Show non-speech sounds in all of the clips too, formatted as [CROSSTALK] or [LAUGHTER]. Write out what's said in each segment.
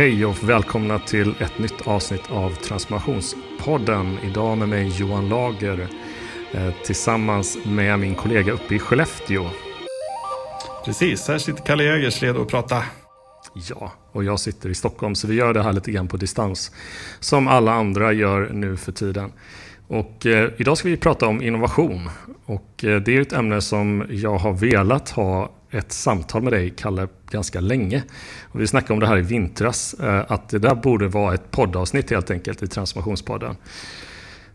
Hej och välkomna till ett nytt avsnitt av Transformationspodden. Idag med mig Johan Lager eh, tillsammans med min kollega uppe i Skellefteå. Precis, här sitter Kalle Jägers redo att prata. Ja, och jag sitter i Stockholm så vi gör det här lite grann på distans. Som alla andra gör nu för tiden. Och eh, idag ska vi prata om innovation. Och eh, det är ett ämne som jag har velat ha ett samtal med dig, Kalle, ganska länge. Och vi snackade om det här i vintras, eh, att det där borde vara ett poddavsnitt helt enkelt i Transformationspodden.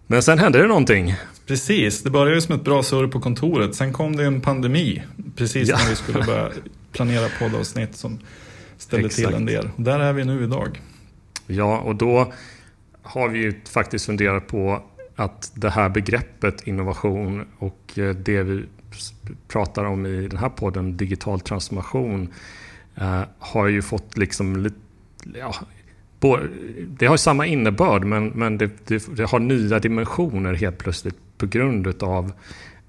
Men sen hände det någonting. Precis, det började ju som ett bra surr på kontoret. Sen kom det en pandemi, precis ja. när vi skulle börja planera poddavsnitt som ställde Exakt. till en del. Och där är vi nu idag. Ja, och då har vi ju faktiskt funderat på att det här begreppet innovation och eh, det vi pratar om i den här podden, digital transformation, eh, har ju fått liksom lite, ja, det har samma innebörd men, men det, det, det, har nya dimensioner helt plötsligt på grund av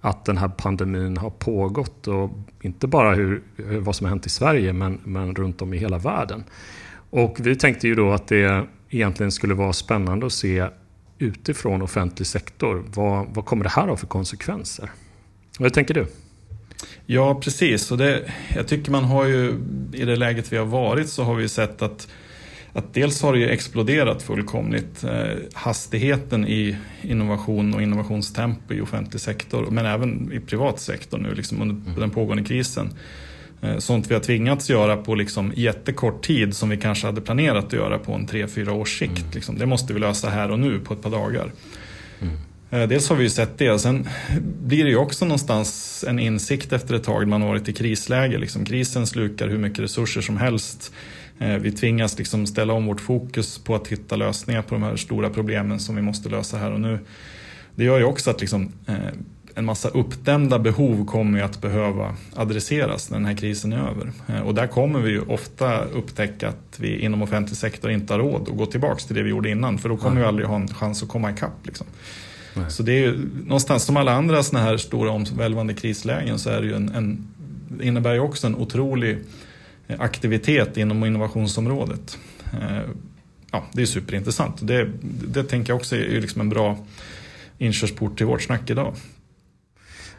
att den här pandemin har pågått. Och inte bara hur, vad som har hänt i Sverige men, men runt om i hela världen. Och vi tänkte ju då att det egentligen skulle vara spännande att se utifrån offentlig sektor. Vad, vad kommer det här ha för konsekvenser? Vad tänker du? Ja, precis. Och det, jag tycker man har ju, i det läget vi har varit så har vi sett att, att dels har det ju exploderat fullkomligt. Eh, hastigheten i innovation och innovationstempo i offentlig sektor, men även i privat sektor nu liksom under mm. den pågående krisen. Eh, sånt vi har tvingats göra på liksom jättekort tid som vi kanske hade planerat att göra på en tre fyra års sikt. Mm. Liksom. Det måste vi lösa här och nu på ett par dagar. Mm. Eh, dels har vi ju sett det, sen blir det ju också någonstans en insikt efter ett tag man har varit i krisläge. Liksom, krisen slukar hur mycket resurser som helst. Eh, vi tvingas liksom ställa om vårt fokus på att hitta lösningar på de här stora problemen som vi måste lösa här och nu. Det gör ju också att liksom, en massa uppdämda behov kommer att behöva adresseras när den här krisen är över. Eh, och där kommer vi ju ofta upptäcka att vi inom offentlig sektor inte har råd att gå tillbaka till det vi gjorde innan. För då kommer vi aldrig ha en chans att komma ikapp. Liksom. Så det är ju någonstans som alla andra sådana här stora omvälvande krislägen så är det ju en, en innebär ju också en otrolig eh, aktivitet inom innovationsområdet. Eh, ja, det är superintressant. Det, det tänker jag också är liksom en bra inkörsport till vårt snack idag.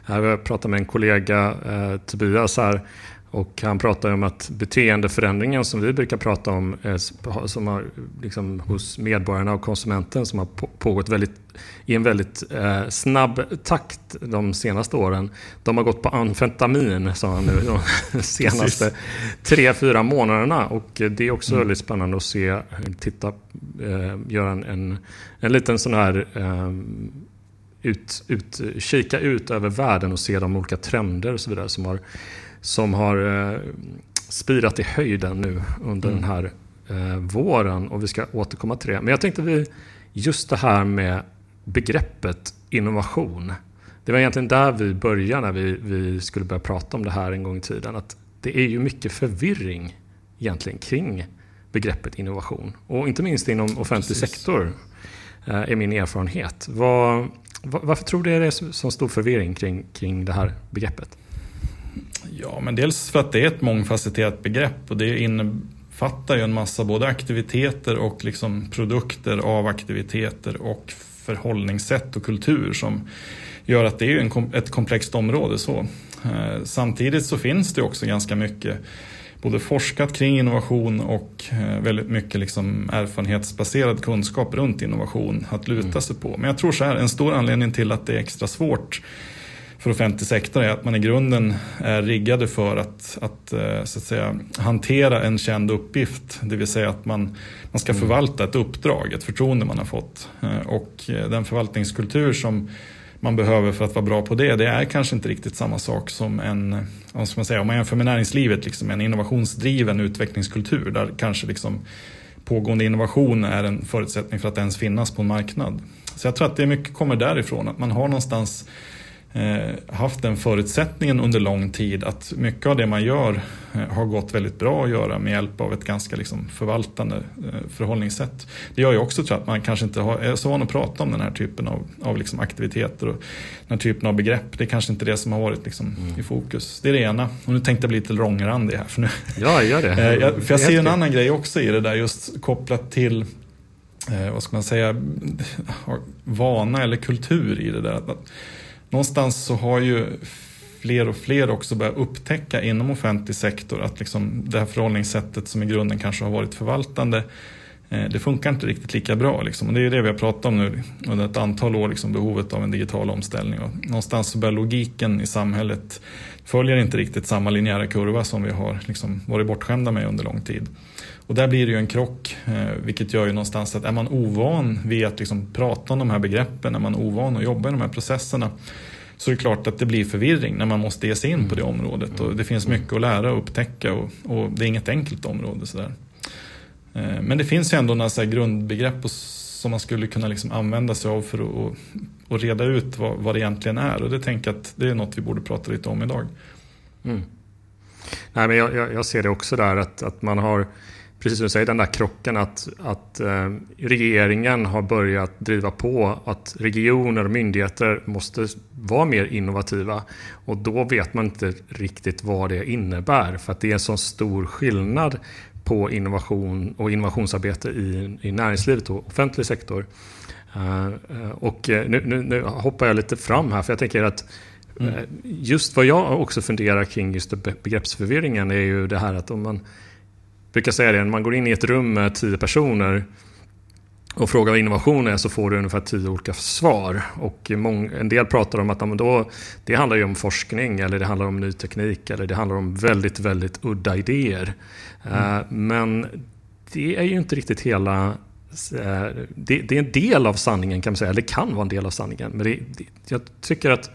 Jag pratade med en kollega, eh, Tobias, här, och han pratar om att beteendeförändringen som vi brukar prata om, eh, som har, liksom, hos medborgarna och konsumenten, som har pågått väldigt, i en väldigt eh, snabb takt de senaste åren. De har gått på amfetamin, sa han nu, de [LAUGHS] senaste tre, fyra månaderna. Och det är också mm. väldigt spännande att se, titta, eh, göra en, en, en liten sån här eh, ut, ut, kika ut över världen och se de olika trender och så vidare som har, som har eh, spirat i höjden nu under mm. den här eh, våren. Och vi ska återkomma till det. Men jag tänkte vi, just det här med begreppet innovation. Det var egentligen där vi började när vi, vi skulle börja prata om det här en gång i tiden. Att det är ju mycket förvirring egentligen kring begreppet innovation. Och inte minst inom offentlig Precis. sektor eh, är min erfarenhet. Vad, varför tror du det är så stor förvirring kring, kring det här begreppet? Ja, men dels för att det är ett mångfacetterat begrepp och det innefattar ju en massa både aktiviteter och liksom produkter av aktiviteter och förhållningssätt och kultur som gör att det är ett komplext område. så. Eh, samtidigt så finns det också ganska mycket både forskat kring innovation och eh, väldigt mycket liksom erfarenhetsbaserad kunskap runt innovation att luta mm. sig på. Men jag tror så här, en stor anledning till att det är extra svårt för offentlig sektor är att man i grunden är riggade för att, att, eh, så att säga, hantera en känd uppgift. Det vill säga att man, man ska mm. förvalta ett uppdrag, ett förtroende man har fått. Eh, och den förvaltningskultur som man behöver för att vara bra på det, det är kanske inte riktigt samma sak som en, vad ska man säga, om man jämför med näringslivet, liksom en innovationsdriven utvecklingskultur där kanske liksom pågående innovation är en förutsättning för att ens finnas på en marknad. Så jag tror att det mycket kommer därifrån, att man har någonstans haft den förutsättningen under lång tid att mycket av det man gör eh, har gått väldigt bbra att göra med hjälp av ett ganska liksom förvaltande eh, förhållningssätt. Det gör ju också tror jag, att man kanske inte har, är så van att prata om den här typen av, av liksom aktiviteter och den här typen av begrepp. Det är kanske inte det som har varit liksom mm. i fokus. Det är det ena. Och nu tänkte jag bli lite långrandig här. För nu. Ja, gör det. [LAUGHS] jag, för jag ser en annan grej också i det där just kopplat till vad ska man säga, vana eller kultur i det där någonstans så har ju fler och fler också börjat upptäcka inom offentlig sektor att liksom det här förhållningssättet som i grunden kanske har varit förvaltande eh, det funkar inte riktigt lika bra. Liksom. Och det är det vi har pratat om nu under ett antal år, liksom, behovet av en digital omställning. Och någonstans så börjar logiken i samhället följer inte riktigt samma linjära kurva som vi har liksom, varit bortskämda med under lång tid. Och där blir det ju en krock, eh, vilket gör ju någonstans att är man ovan vid att liksom prata om de här begreppen, är man ovan att jobba i de här processerna, så är det klart att det blir förvirring när man måste ge sig in på det området. Och det finns mycket att lära och upptäcka och, och det är inget enkelt område. Sådär. Eh, men det finns ju ändå några så grundbegrepp som man skulle kunna liksom använda sig av för att och reda ut vad, vad det egentligen är. Och det tänker jag att det är något vi borde prata lite om idag. Mm. Nej, men jag, jag, ser det också där att, att man har precis som du säger, den där krocken att, att eh, regeringen har börjat driva på att regioner och myndigheter måste vara mer innovativa. Och då vet man inte riktigt vad det innebär för att det är en sån stor skillnad på innovation och innovationsarbete i, i näringslivet och offentlig sektor. Uh, och nu, nu, nu, hoppar jag lite fram här för jag tänker att mm. just vad jag också funderar kring just begreppsförvirringen är ju det här att om man brukar säga det, när man går in i ett rum med tio personer och frågar vad innovation är så får du ungefär tio olika svar. Och en del pratar om att då, det handlar ju om forskning eller det handlar om ny teknik eller det handlar om väldigt, väldigt udda idéer. Mm. Uh, men det är ju inte riktigt hela uh, det, det, är en del av sanningen kan man säga, eller det kan vara en del av sanningen. Men det, det, jag tycker att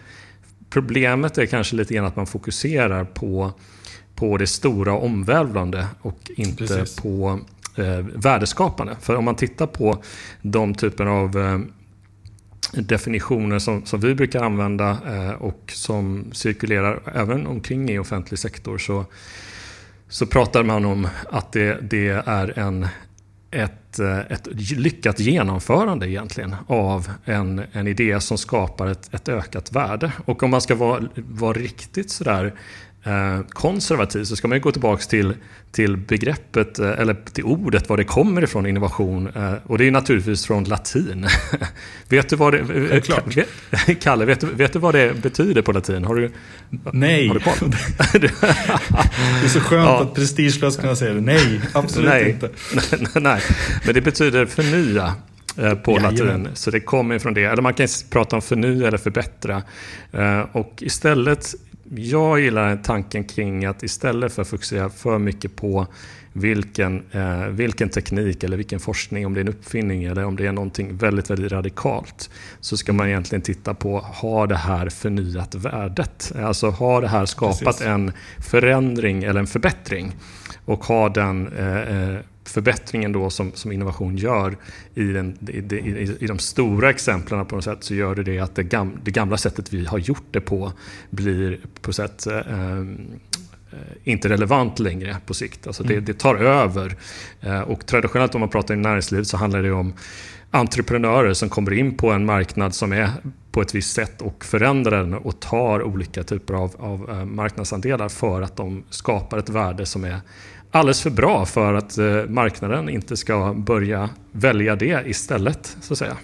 problemet är kanske lite grann att man fokuserar på på det stora omvälvande och inte Precis. på eh, värdeskapande. För om man tittar på de typer av eh, definitioner som, som vi brukar använda eh, och som cirkulerar även omkring i offentlig sektor så, så pratar man om att det, det är en, ett, eh, ett lyckat genomförande egentligen av en, en idé som skapar ett, ett ökat värde. Och om man ska vara, vara riktigt sådär konservativ så ska man gå tillbaka till, till begreppet, eh, eller till ordet, var det kommer ifrån, innovation. Eh, och det är naturligtvis från latin. [LAUGHS] vet du vad det... Klart. Kalle, vet du, vet du vad det betyder på latin? Har du, Nej. Har du koll? [LAUGHS] det är så skönt ja. att prestigelöst kunna säga det. Nej, absolut Nej. inte. [LAUGHS] Nej, men det betyder förnya på ja, latin. Så det kommer från det. Eller man kan prata om förnya eller förbättra. Och istället jag gillar tanken kring att istället för att fokusera för mycket på vilken, eh, vilken teknik eller vilken forskning, om det är en uppfinning eller om det är någonting väldigt, väldigt radikalt, så ska man egentligen titta på, har det här förnyat värdet? Alltså har det här skapat Precis. en förändring eller en förbättring? Och har den eh, eh förbättringen då som, som innovation gör i, den, i, i, i, de stora exemplen på något sätt så gör det det att det, gam, det gamla sättet vi har gjort det på blir på sätt eh, eh, inte relevant längre på sikt. Alltså det, mm. det tar över. Eh, och traditionellt om man pratar i näringsliv så handlar det om entreprenörer som kommer in på en marknad som är på ett visst sätt och förändrar den och tar olika typer av, av eh, marknadsandelar för att de skapar ett värde som är alldeles för bra för att eh, marknaden inte ska börja välja det istället. så att säga.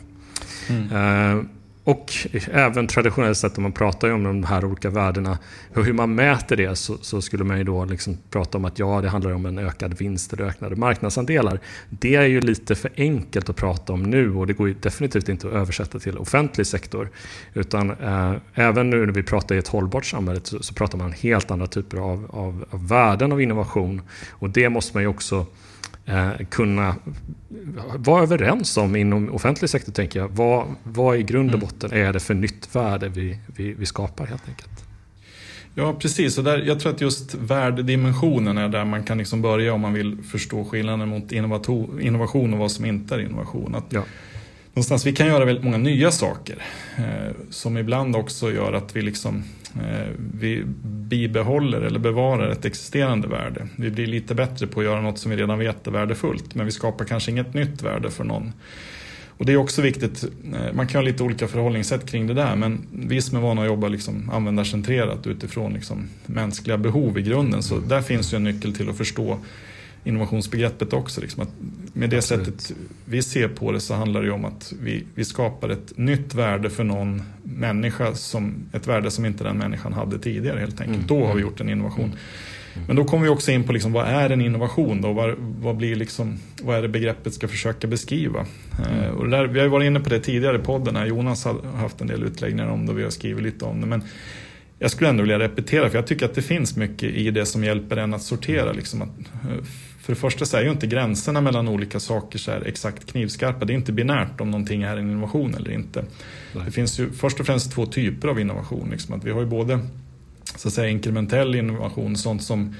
Mm. Och även traditionellt sett om man pratar om de här olika värdena och hur man mäter det så, så, skulle man ju då liksom prata om att ja, det handlar om en ökad vinst eller ökade marknadsandelar. Det är ju lite för enkelt att prata om nu och det går ju definitivt inte att översätta till offentlig sektor. Utan eh, även nu när vi pratar i ett hållbart samhälle så, så pratar man helt andra typer av, av, av värden av innovation och det måste man ju också kunna vara överens om inom offentlig sektor, tänker jag. Vad, vad i grund och mm. botten är det för nytt värde vi, vi, vi skapar helt enkelt? Ja, precis. Och där, jag tror att just värdedimensionen är där man kan liksom börja om man vill förstå skillnaden mot innovation och vad som inte är innovation. Att ja. någonstans, vi kan göra väldigt många nya saker eh, som ibland också gör att vi liksom eh, Eh, vi bibehåller eller bevarar ett existerande värde. Vi blir lite bättre på att göra något som vi redan vet är värdefullt men vi skapar kanske inget nytt värde för någon. Och det är också viktigt, eh, man kan ha lite olika förhållningssätt kring det där men vi som är vana att jobba liksom användarcentrerat utifrån liksom mänskliga behov i grunden så där finns ju en nyckel till att förstå innovationsbegreppet också. Liksom att med det Absolut. sättet vi ser på det så handlar det om att vi, vi skapar ett nytt värde för någon människa, som, ett värde som inte den människan hade tidigare helt enkelt. Mm. Då har vi gjort en innovation. Mm. mm. Men då kommer vi också in på liksom, vad är en innovation? Då? Vad, vad, blir liksom, vad är det begreppet ska försöka beskriva? Mm. Uh, och där, vi har varit inne på det tidigare i podden. Här. Jonas har haft en del utläggningar om det och vi har skrivit lite om det. Men jag skulle ändå vilja repetera för jag tycker att det finns mycket i det som hjälper en att sortera. Liksom, att, uh, för det första så är ju inte gränserna mellan olika saker så exakt knivskarpa. Det är inte binärt om någonting är en innovation eller inte. Nej. Det finns ju först och främst två typer av innovation. Liksom att vi har ju både så att säga, inkrementell innovation, sånt som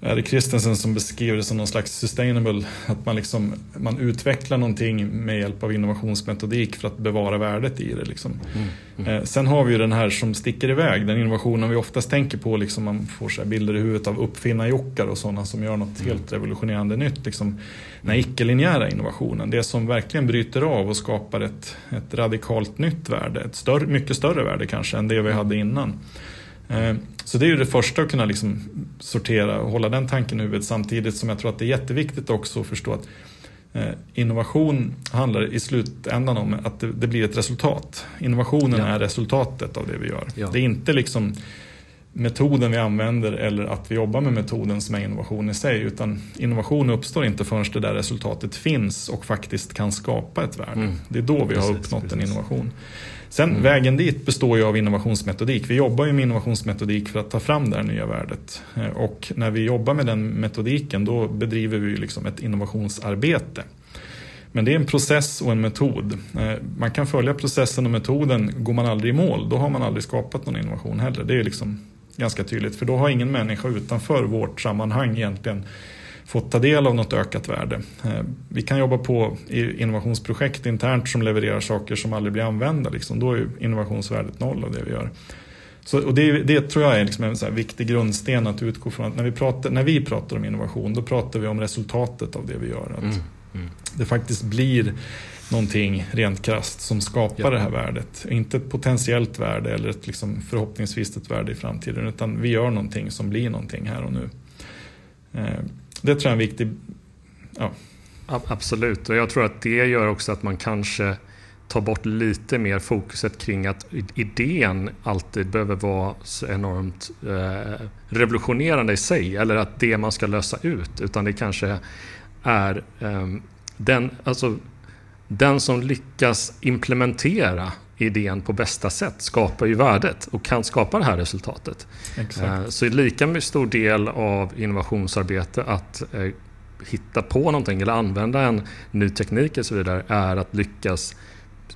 är det Christensen som beskriver det som någon slags sustainable, att man, liksom, man utvecklar någonting med hjälp av innovationsmetodik för att bevara värdet i det. Liksom. Mm, mm. Eh, sen har vi ju den här som sticker iväg, den innovationen vi oftast tänker på, liksom man får så bilder i huvudet av uppfinnarjockar och sådana som gör något mm. helt revolutionerande nytt. Liksom, den här icke-linjära innovationen, det som verkligen bryter av och skapar ett, ett radikalt nytt värde, ett större, mycket större värde kanske än det vi hade innan. Eh, så det är ju det första att kunna liksom sortera och hålla den tanken i huvudet samtidigt som jag tror att det är jätteviktigt också att förstå att eh, Innovation handlar i slutändan om att det, blir ett resultat. Innovationen ja. är resultatet av det vi gör. Ja. Det är inte liksom metoden vi använder eller att vi jobbar med metoden som är innovation i sig. Utan innovation uppstår inte förrän det där resultatet finns och faktiskt kan skapa ett värde. Mm. Det är då vi precis, har uppnått precis. en innovation. Sen mm. vägen dit består ju av innovationsmetodik. Vi jobbar ju med innovationsmetodik för att ta fram det här nya värdet. Eh, och när vi jobbar med den metodiken då bedriver vi liksom ett innovationsarbete. Men det är en process och en metod. Eh, man kan följa processen och metoden. Går man aldrig i mål, då har man aldrig skapat någon innovation heller. Det är liksom ganska tydligt. För då har ingen människa utanför vårt sammanhang egentligen fått ta del av något ökat värde. Eh, vi kan jobba på innovationsprojekt internt som levererar saker som aldrig blir använda. Liksom. Då är innovationsvärdet noll av det vi gör. Så, och det, det tror jag är liksom en så viktig grundsten att utgå från. Att när, vi pratar, när vi pratar om innovation då pratar vi om resultatet av det vi gör. Att mm. Mm. Det faktiskt blir någonting rent krast som skapar ja. det här värdet. Inte ett potentiellt värde eller ett liksom förhoppningsvis ett värde i framtiden utan vi gör någonting som blir någonting här och nu. Eh, det tror jag är en viktig... Ja. Absolut, och jag tror att det gör också att man kanske tar bort lite mer fokuset kring att idén alltid behöver vara så enormt eh, revolutionerande i sig eller att det man ska lösa ut utan det kanske är eh, den, alltså, den som lyckas implementera idén på bästa sätt skapar ju värdet och kan skapa det här resultatet. Exakt. Eh, så lika stor del av innovationsarbete att eh, hitta på någonting eller använda en ny teknik och så vidare är att lyckas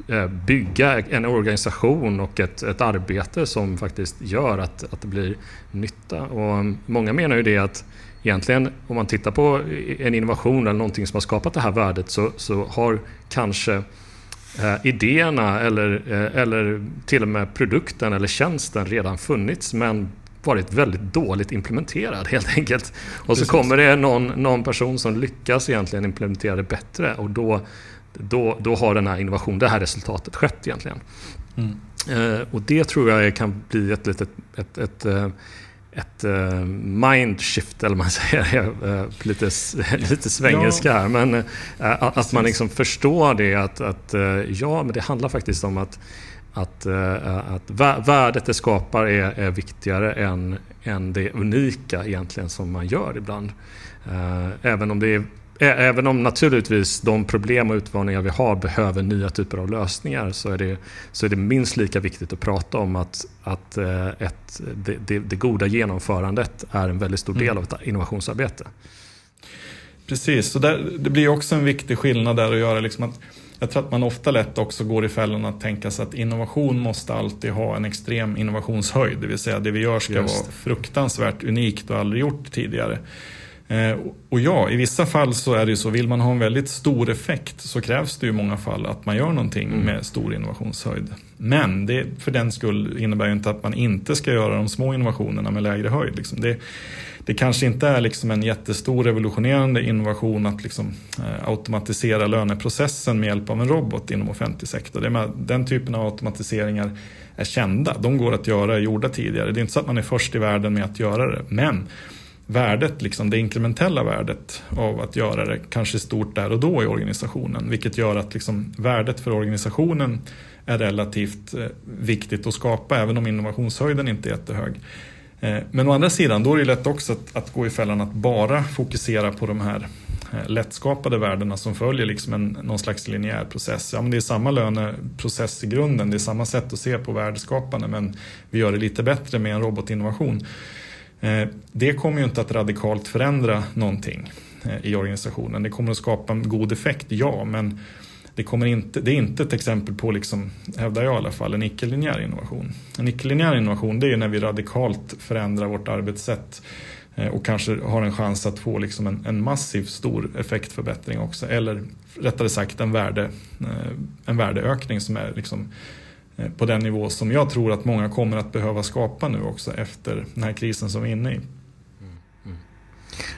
eh, bygga en organisation och ett, ett arbete som faktiskt gör att, att det blir nytta. Och många menar ju det att egentligen om man tittar på en innovation eller någonting som har skapat det här värdet så, så har kanske eh, idéerna eller, eh, eller till och med produkten eller tjänsten redan funnits men varit väldigt dåligt implementerad helt enkelt. Och Precis. så kommer det någon, någon person som lyckas egentligen implementera det bättre och då, då, då har den här innovationen, det här resultatet skett egentligen. Mm. Eh, och det tror jag kan bli ett litet ett, ett, ett ett uh, mindshift, eller man [LAUGHS] säger, uh, lite, [LAUGHS] lite svengelska här. Men uh, att man liksom förstår det att, att ja, men det handlar faktiskt om att, att, att värdet det skapar är, är viktigare än, än det unika egentligen som man gör ibland. Även om det är Även om naturligtvis de problem och utmaningar vi har behöver nya typer av lösningar så är det, så är det minst lika viktigt att prata om att, att ett, det, det, det goda genomförandet är en väldigt stor del mm. av ett innovationsarbete. Precis, så där, det blir också en viktig skillnad där att göra. Liksom att, jag tror att man ofta lätt också går i fällan att tänka sig att innovation måste alltid ha en extrem innovationshöjd. Det vill säga det vi gör ska vara fruktansvärt unikt och aldrig gjort tidigare. Eh, och ja, i vissa fall så är det ju så, vill man ha en väldigt stor effekt så krävs det ju i många fall att man gör någonting mm. med stor innovationshöjd. Men det för den skull innebär ju inte att man inte ska göra de små innovationerna med lägre höjd. Liksom det, det kanske inte är liksom en jättestor revolutionerande innovation att liksom, eh, automatisera löneprocessen med hjälp av en robot inom offentlig sektor. Det med, den typen av automatiseringar är kända. De går att göra, gjorda tidigare. Det är inte så att man är först i världen med att göra det. Men värdet, liksom det inkrementella värdet av att göra det kanske stort där och då i organisationen. Vilket gör att liksom värdet för organisationen är relativt eh, viktigt att skapa även om innovationshöjden inte är jättehög. Eh, men å andra sidan, då är det lätt också att, att gå i fällan att bara fokusera på de här eh, lättskapade värdena som följer liksom en, någon slags linjär process. Ja, men det är samma löneprocess i grunden, det är samma sätt att se på värdeskapande men vi gör det lite bättre med en robotinnovation. Eh, det kommer ju inte att radikalt förändra någonting eh, i organisationen. Det kommer att skapa en god effekt, ja, men det, kommer inte, det är inte ett exempel på, liksom, hävdar jag i alla fall, en icke-linjär innovation. En icke-linjär innovation det är när vi radikalt förändrar vårt arbetssätt eh, och kanske har en chans att få liksom en, en massiv stor effektförbättring också. Eller rättare sagt en, värde, en värdeökning som är liksom på den nivå som jag tror att många kommer att behöva skapa nu också efter den här krisen som vi är inne i. Mm. Mm.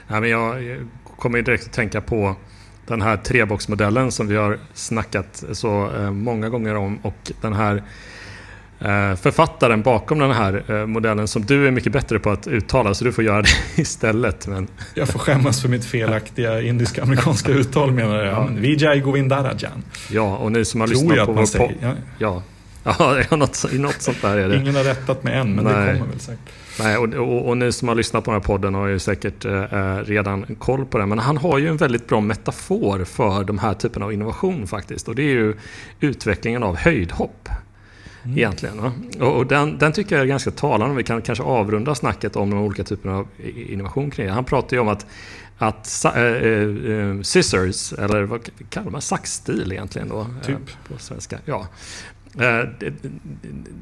Ja, men jag kommer direkt att tänka på den här treboxmodellen som vi har snackat så eh, många gånger om och den här eh, författaren bakom den här eh, modellen som du är mycket bättre på att uttala så du får göra [LAUGHS] det istället. Men... Jag får skämmas för mitt felaktiga indiska-amerikanska [LAUGHS] uttal menar jag. Ja. Vijay Govindarajan. Ja, och ni som har Tror lyssnat på vår podd. Ja. ja. [LAUGHS] Ja, något, något sånt där är det. Ingen har rättat mig än, men Nej. det kommer väl säkert. Nej, och, och, och, ni som har lyssnat på den här podden har ju säkert eh, redan koll på det. Men han har ju en väldigt bra metafor för de här typen av innovation faktiskt. Och det är ju utvecklingen av höjdhopp. Mm. Egentligen. Och, och den, den, tycker jag är ganska talande. Vi kan kanske avrunda snacket om de olika typerna av innovation kring det. Han pratar ju om att att äh, äh, scissors, eller vad kallar man saxstil egentligen då? Typ. på svenska. Ja. Eh,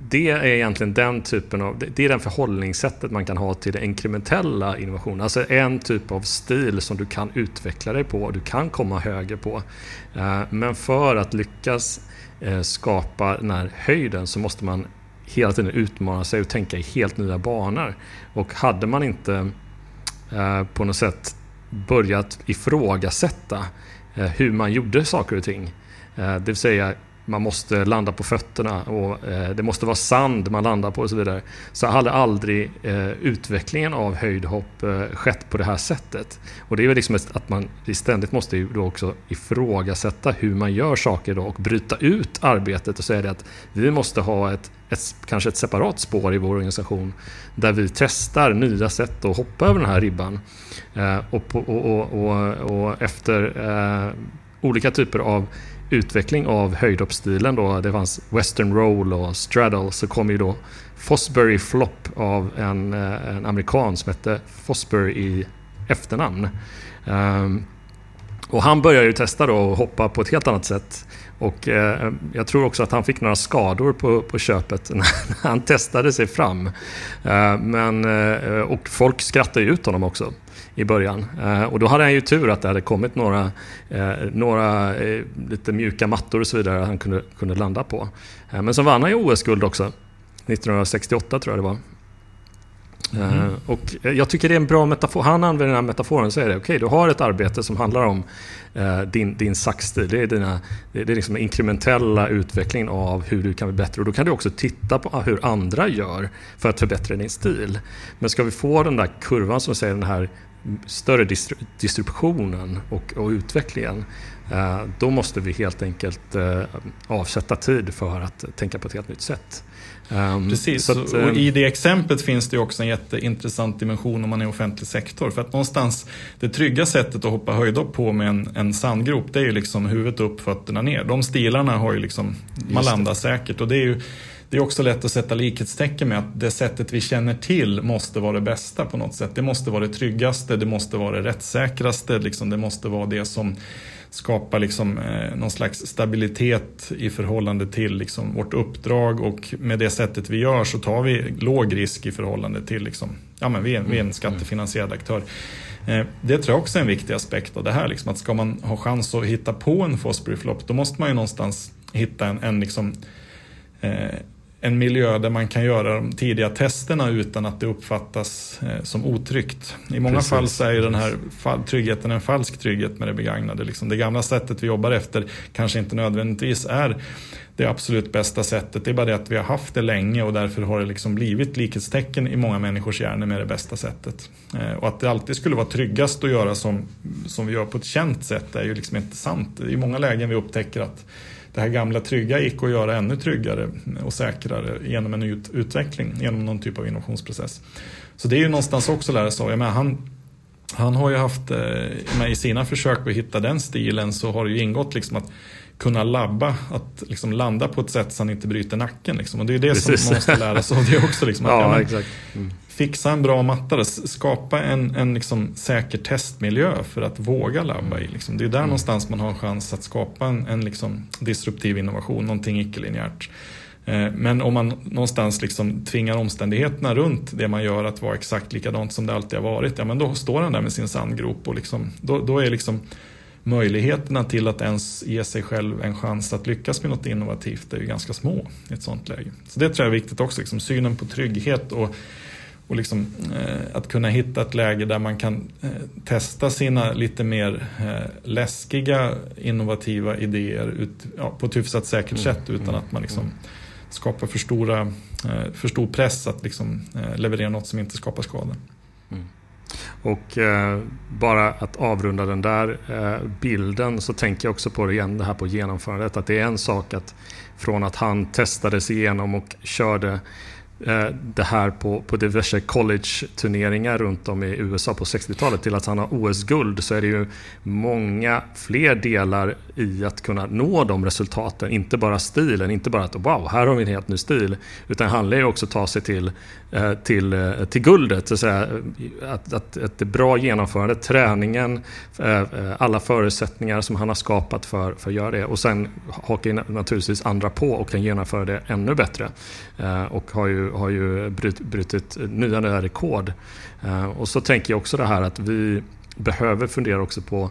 det är egentligen den typen av, det är den förhållningssättet man kan ha till inkrementella innovationer. Alltså en typ av stil som du kan utveckla dig på, och du kan komma högre på. Eh, men för att lyckas eh, skapa den här höjden så måste man hela tiden utmana sig och tänka i helt nya banor. Och hade man inte på något sätt börjat ifrågasätta hur man gjorde saker och ting, det vill säga man måste landa på fötterna och eh, det måste vara sand man landar på och så vidare. Så hade aldrig eh, utvecklingen av höjdhopp eh, skett på det här sättet. Och det är väl liksom att man ständigt måste ju då också ifrågasätta hur man gör saker då och bryta ut arbetet och säga det att vi måste ha ett, ett, kanske ett separat spår i vår organisation där vi testar nya sätt att hoppa över den här ribban. Eh, och, på, och, och, och, efter eh, olika typer av utveckling av höjdhoppsstilen då, det fanns western roll och straddle, så kom ju då Fosbury Flop av en, eh, en amerikan som hette Fosbury i efternamn. Um, och han började ju testa då och hoppa på ett helt annat sätt. Och eh, jag tror också att han fick några skador på, på köpet [LAUGHS] när han testade sig fram. Eh, men, eh, och folk skrattade ut honom också i början. Eh, och då hade han ju tur att det hade kommit några, eh, några eh, lite mjuka mattor och så vidare han kunde, kunde landa på. men så vann han ju OS-guld också. 1968 tror jag det var. Mm. Och jag tycker det är en bra metafor. Han använder den här metaforen och säger det. Okej, okay, du har ett arbete som handlar om din, din saxstil. Det är, dina, det är liksom inkrementella utvecklingen av hur du kan bli bättre. Och då kan du också titta på hur andra gör för att förbättra din stil. Men ska vi få den där kurvan som säger den här större distributionen och, och utvecklingen, eh, då måste vi helt enkelt eh, avsätta tid för att tänka på ett helt nytt sätt. Um, Precis, att, och ehm, i det exemplet finns det också en jätteintressant dimension om man är offentlig sektor. För att någonstans, det trygga sättet att hoppa höjdhopp på med en, en sandgrop, det är ju liksom huvudet upp, fötterna ner. De stilarna har ju liksom, man landar säkert och det är ju det är också lätt att sätta likhetstecken med att det sättet vi känner till måste vara det bästa på något sätt. Det måste vara det tryggaste, det måste vara det rättssäkraste, liksom det måste vara det som skapar liksom, eh, någon slags stabilitet i förhållande till liksom, vårt uppdrag och med det sättet vi gör så tar vi låg risk i förhållande till, liksom, ja men vi är, vi är en mm, skattefinansierad aktör. Eh, det tror jag också är en viktig aspekt av det här. Liksom, att ska man ha chans att hitta på en Fosbury Flop då måste man ju någonstans hitta en, en liksom, eh, en miljö där man kan göra de tidiga testerna utan att det uppfattas eh, som otryggt. I många Precis. fall så är den här tryggheten en falsk trygghet med det begagnade. Liksom det gamla sättet vi jobbar efter kanske inte nödvändigtvis är det absolut bästa sättet. Det är bara det att vi har haft det länge och därför har det liksom blivit likhetstecken i många människors hjärnor med det bästa sättet. Eh, och att det alltid skulle vara tryggast att göra som, som vi gör på ett känt sätt är ju liksom inte sant. I många lägen vi upptäcker att det här gamla trygga gick att göra ännu tryggare och säkrare genom en ut utveckling, genom någon typ av innovationsprocess. Så det är ju någonstans också lära sig. Han, han har ju haft, eh, i sina försök att hitta den stilen så har det ju ingått liksom att kunna labba, att liksom landa på ett sätt så han inte bryter nacken. Liksom. Och det är det Precis. som man måste lära sig av det också. Liksom, att, [LAUGHS] ja, ja, mm. Fixa en bra matta, skapa en, en liksom säker testmiljö för att våga labba i. Liksom. Det är där mm. någonstans man har en chans att skapa en, en liksom disruptiv innovation, någonting icke-linjärt. Eh, men om man någonstans liksom tvingar omständigheterna runt det man gör att vara exakt likadant som det alltid har varit, ja men då står han där med sin sandgrop och liksom, då, då är liksom möjligheterna till att ens ge sig själv en chans att lyckas med något innovativt är ju ganska små i ett sånt läge. Så det tror jag är viktigt också, liksom, synen på trygghet och, och liksom, eh, att kunna hitta ett läge där man kan eh, testa sina lite mer eh, läskiga innovativa idéer ut, ja, på ett hyfsat säkert mm. sätt utan att man liksom skapar för, stora, eh, för stor press att liksom, eh, leverera något som inte skapar skada. Mm. Och eh, bara att avrunda den där bilden så tänker jag också på det igen, det här på genomförandet. Att det är en sak att från att han testades igenom och körde Eh, det här på, på diverse college-turneringar runt om i USA på 60-talet till att han har OS-guld så är det ju många fler delar i att kunna nå de resultaten. Inte bara stilen, inte bara att wow, här har vi en helt ny stil. Utan det handlar ju också om att ta sig till, Eh, till, eh, till guldet. Så att, säga. Att, att, att det bra genomförande, träningen, eh, alla förutsättningar som han har skapat för, för att göra det. Och sen hakar naturligtvis andra på och kan genomföra det ännu bättre. Och har ju har ju brutit nya, nya rekord. Och så tänker jag också det här att vi behöver fundera också på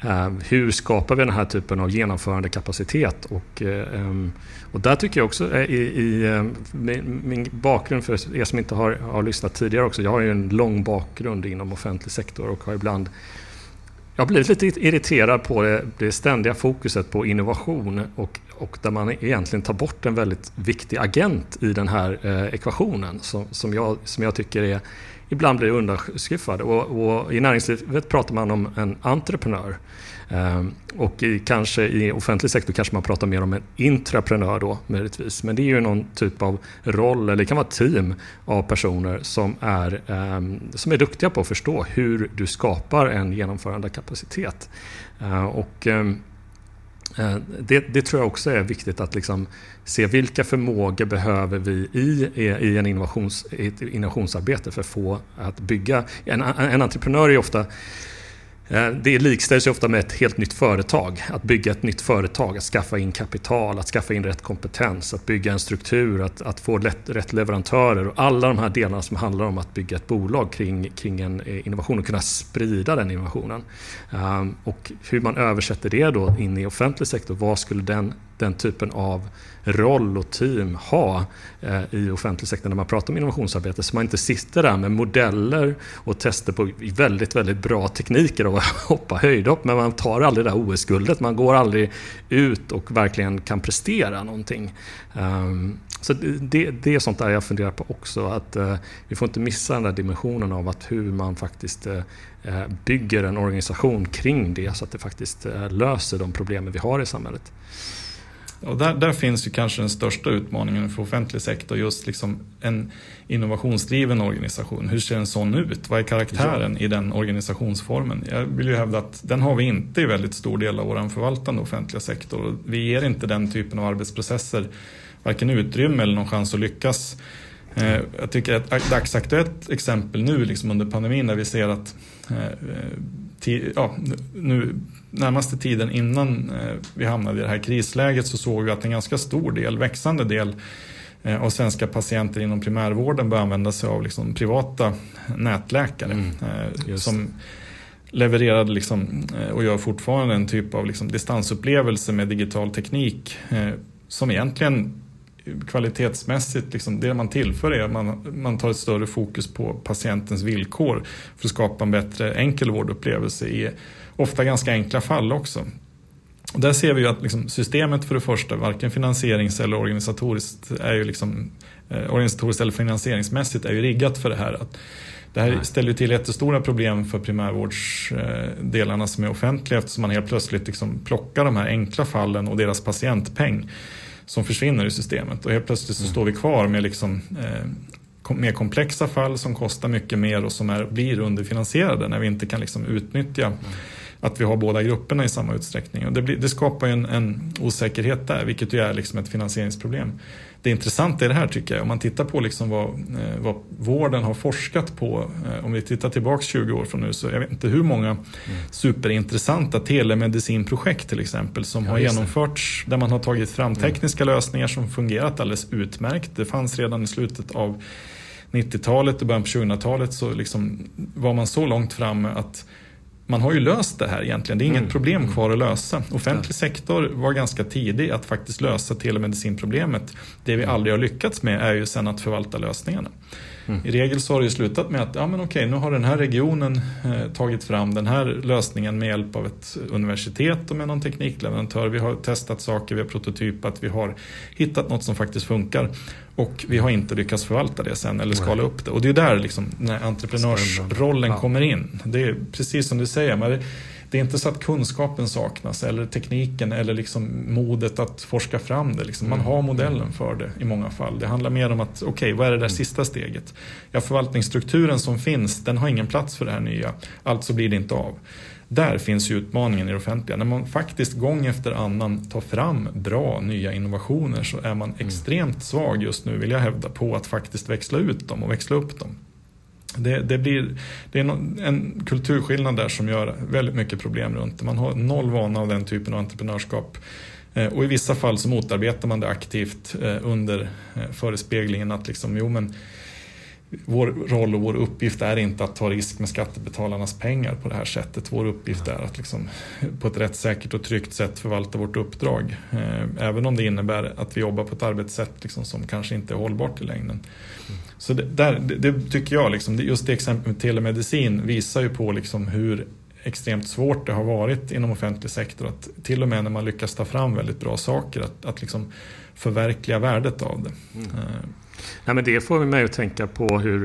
Ehm, hur skapar vi den här typen av genomförandekapacitet? Och, ehm, och där tycker jag också eh, i, i ehm, min, min, bakgrund för er som inte har, har lyssnat tidigare också. Jag har ju en lång bakgrund inom offentlig sektor och har ibland jag har blivit lite irriterad på det, det ständiga fokuset på innovation och, och där man egentligen tar bort en väldigt viktig agent i den här eh, ekvationen som, som, jag, som jag tycker är, ibland blir undanskuffad. Och, och I näringslivet pratar man om en entreprenör. Ehm, och i, kanske i offentlig sektor kanske man pratar mer om en intraprenör då möjligtvis. Men det är ju någon typ av roll, eller det kan vara team av personer som är, ehm, som är duktiga på att förstå hur du skapar en genomförande kapacitet. Ehm, och ehm, Eh, det, det, tror jag också är viktigt att liksom se vilka förmågor behöver vi i, i, en innovations, i ett innovationsarbete för att få att bygga. En, en entreprenör är ofta Eh, det likställs ofta med ett helt nytt företag. Att bygga ett nytt företag, att skaffa in kapital, att skaffa in rätt kompetens, att bygga en struktur, att, att få lätt, rätt leverantörer och alla de här delarna som handlar om att bygga ett bolag kring, kring en eh, innovation och kunna sprida den innovationen. Ehm, och hur man översätter det då in i offentlig sektor, vad skulle den, den typen av roll och team ha eh, i offentlig sektor när man pratar om innovationsarbete. Så man inte sitter där med modeller och tester på väldigt, väldigt bra tekniker och [LAUGHS] hoppa höjdhopp. Men man tar aldrig det där OS-guldet. Man går aldrig ut och verkligen kan prestera någonting. Ehm, så det, det, är sånt där jag funderar på också. Att eh, vi får inte missa den där dimensionen av att hur man faktiskt eh, bygger en organisation kring det så att det faktiskt löser de problemen vi har i samhället. Och där, där, finns ju kanske den största utmaningen för offentlig sektor, just liksom en innovationsdriven organisation. Hur ser en sån ut? Vad är karaktären i den organisationsformen? Jag vill ju hävda att den har vi inte i väldigt stor del av vår förvaltande offentliga sektor. Vi ger inte den typen av arbetsprocesser varken utrymme eller någon chans att lyckas. Eh, jag tycker ett dagsaktuellt exempel nu liksom under pandemin där vi ser att eh, ja, nu närmaste tiden innan eh, vi hamnade i det här krisläget så såg vi att en ganska stor del, växande del eh, av svenska patienter inom primärvården börjar använda sig av liksom privata nätläkare. Mm, som levererade liksom, eh, och gör fortfarande en typ av liksom distansupplevelse med digital teknik eh, som egentligen kvalitetsmässigt, liksom, det man tillför är att man, man tar ett större fokus på patientens villkor för att skapa en bättre enkel vårdupplevelse i ofta ganska enkla fall också. Och där ser vi ju att liksom systemet för det första, varken finansierings eller organisatoriskt, är ju liksom, eh, organisatoriskt eller finansieringsmässigt är ju riggat för det här. Att det här ställer ju till jättestora problem för primärvårdsdelarna som är offentliga eftersom man helt plötsligt liksom plockar de här enkla fallen och deras patientpeng som försvinner i systemet. Och helt plötsligt så mm. står vi kvar med liksom, eh, mer komplexa fall som kostar mycket mer och som är, blir underfinansierade när vi inte kan liksom utnyttja mm. Att vi har båda grupperna i samma utsträckning. Och det, blir, det skapar ju en, en, osäkerhet där, vilket ju är liksom ett finansieringsproblem det intressanta i det här tycker jag, om man tittar på liksom vad, eh, vad vården har forskat på, eh, om vi tittar tillbaka 20 år från nu, så jag vet inte hur många mm. superintressanta telemedicinprojekt till exempel som ja, har genomförts där man har tagit fram tekniska mm. lösningar som fungerat alldeles utmärkt. Det fanns redan i slutet av 90-talet och början på 2000-talet så liksom var man så långt framme att man har ju löst det här egentligen. Det är inget mm. problem kvar att lösa. Offentlig sektor var ganska tidig att faktiskt lösa telemedicinproblemet. Det vi mm. aldrig har lyckats med är ju sen att förvalta lösningarna. Mm. I regel så har det ju slutat med att ja, men okej, nu har den här regionen eh, tagit fram den här lösningen med hjälp av ett universitet och med någon teknikleverantör. Vi har testat saker, vi har prototypat, vi har hittat något som faktiskt funkar. Och vi har inte lyckats förvalta det sen eller skala upp det. Och det är där liksom, när entreprenörsrollen ja. kommer in. Det är precis som du säger. Men det, är inte så att kunskapen saknas eller tekniken eller liksom modet att forska fram det. Liksom. Man mm. har modellen för det i många fall. Det handlar mer om att, okej, okay, vad är det där mm. sista steget? Ja, förvaltningsstrukturen som finns, den har ingen plats för det här nya. Alltså blir det inte av. Där finns ju utmaningen i det offentliga. När man faktiskt gång efter annan tar fram bra nya innovationer så är man mm. extremt svag just nu, vill jag hävda, på att faktiskt växla ut dem och växla upp dem. Det, det, blir, det är en kulturskillnad där som gör väldigt mycket problem runt det. Man har noll vana av den typen av entreprenörskap. Eh, och i vissa fall så motarbetar man det aktivt eh, under eh, förespeglingen att liksom, jo men vår roll och vår uppgift är inte att ta risk med skattebetalarnas pengar på det här sättet. Vår uppgift är att liksom på ett rättssäkert och tryggt sätt förvalta vårt uppdrag. Även om det innebär att vi jobbar på ett arbetssätt liksom som kanske inte är hållbart i längden. Mm. Så det, där, det, det, tycker jag, liksom, just det exemplet med telemedicin visar ju på liksom hur extremt svårt det har varit inom offentlig sektor. Att till och med när man lyckas ta fram väldigt bra saker, att, att liksom förverkliga värdet av det. Mm. Uh. Nej, men det får mig att tänka på hur,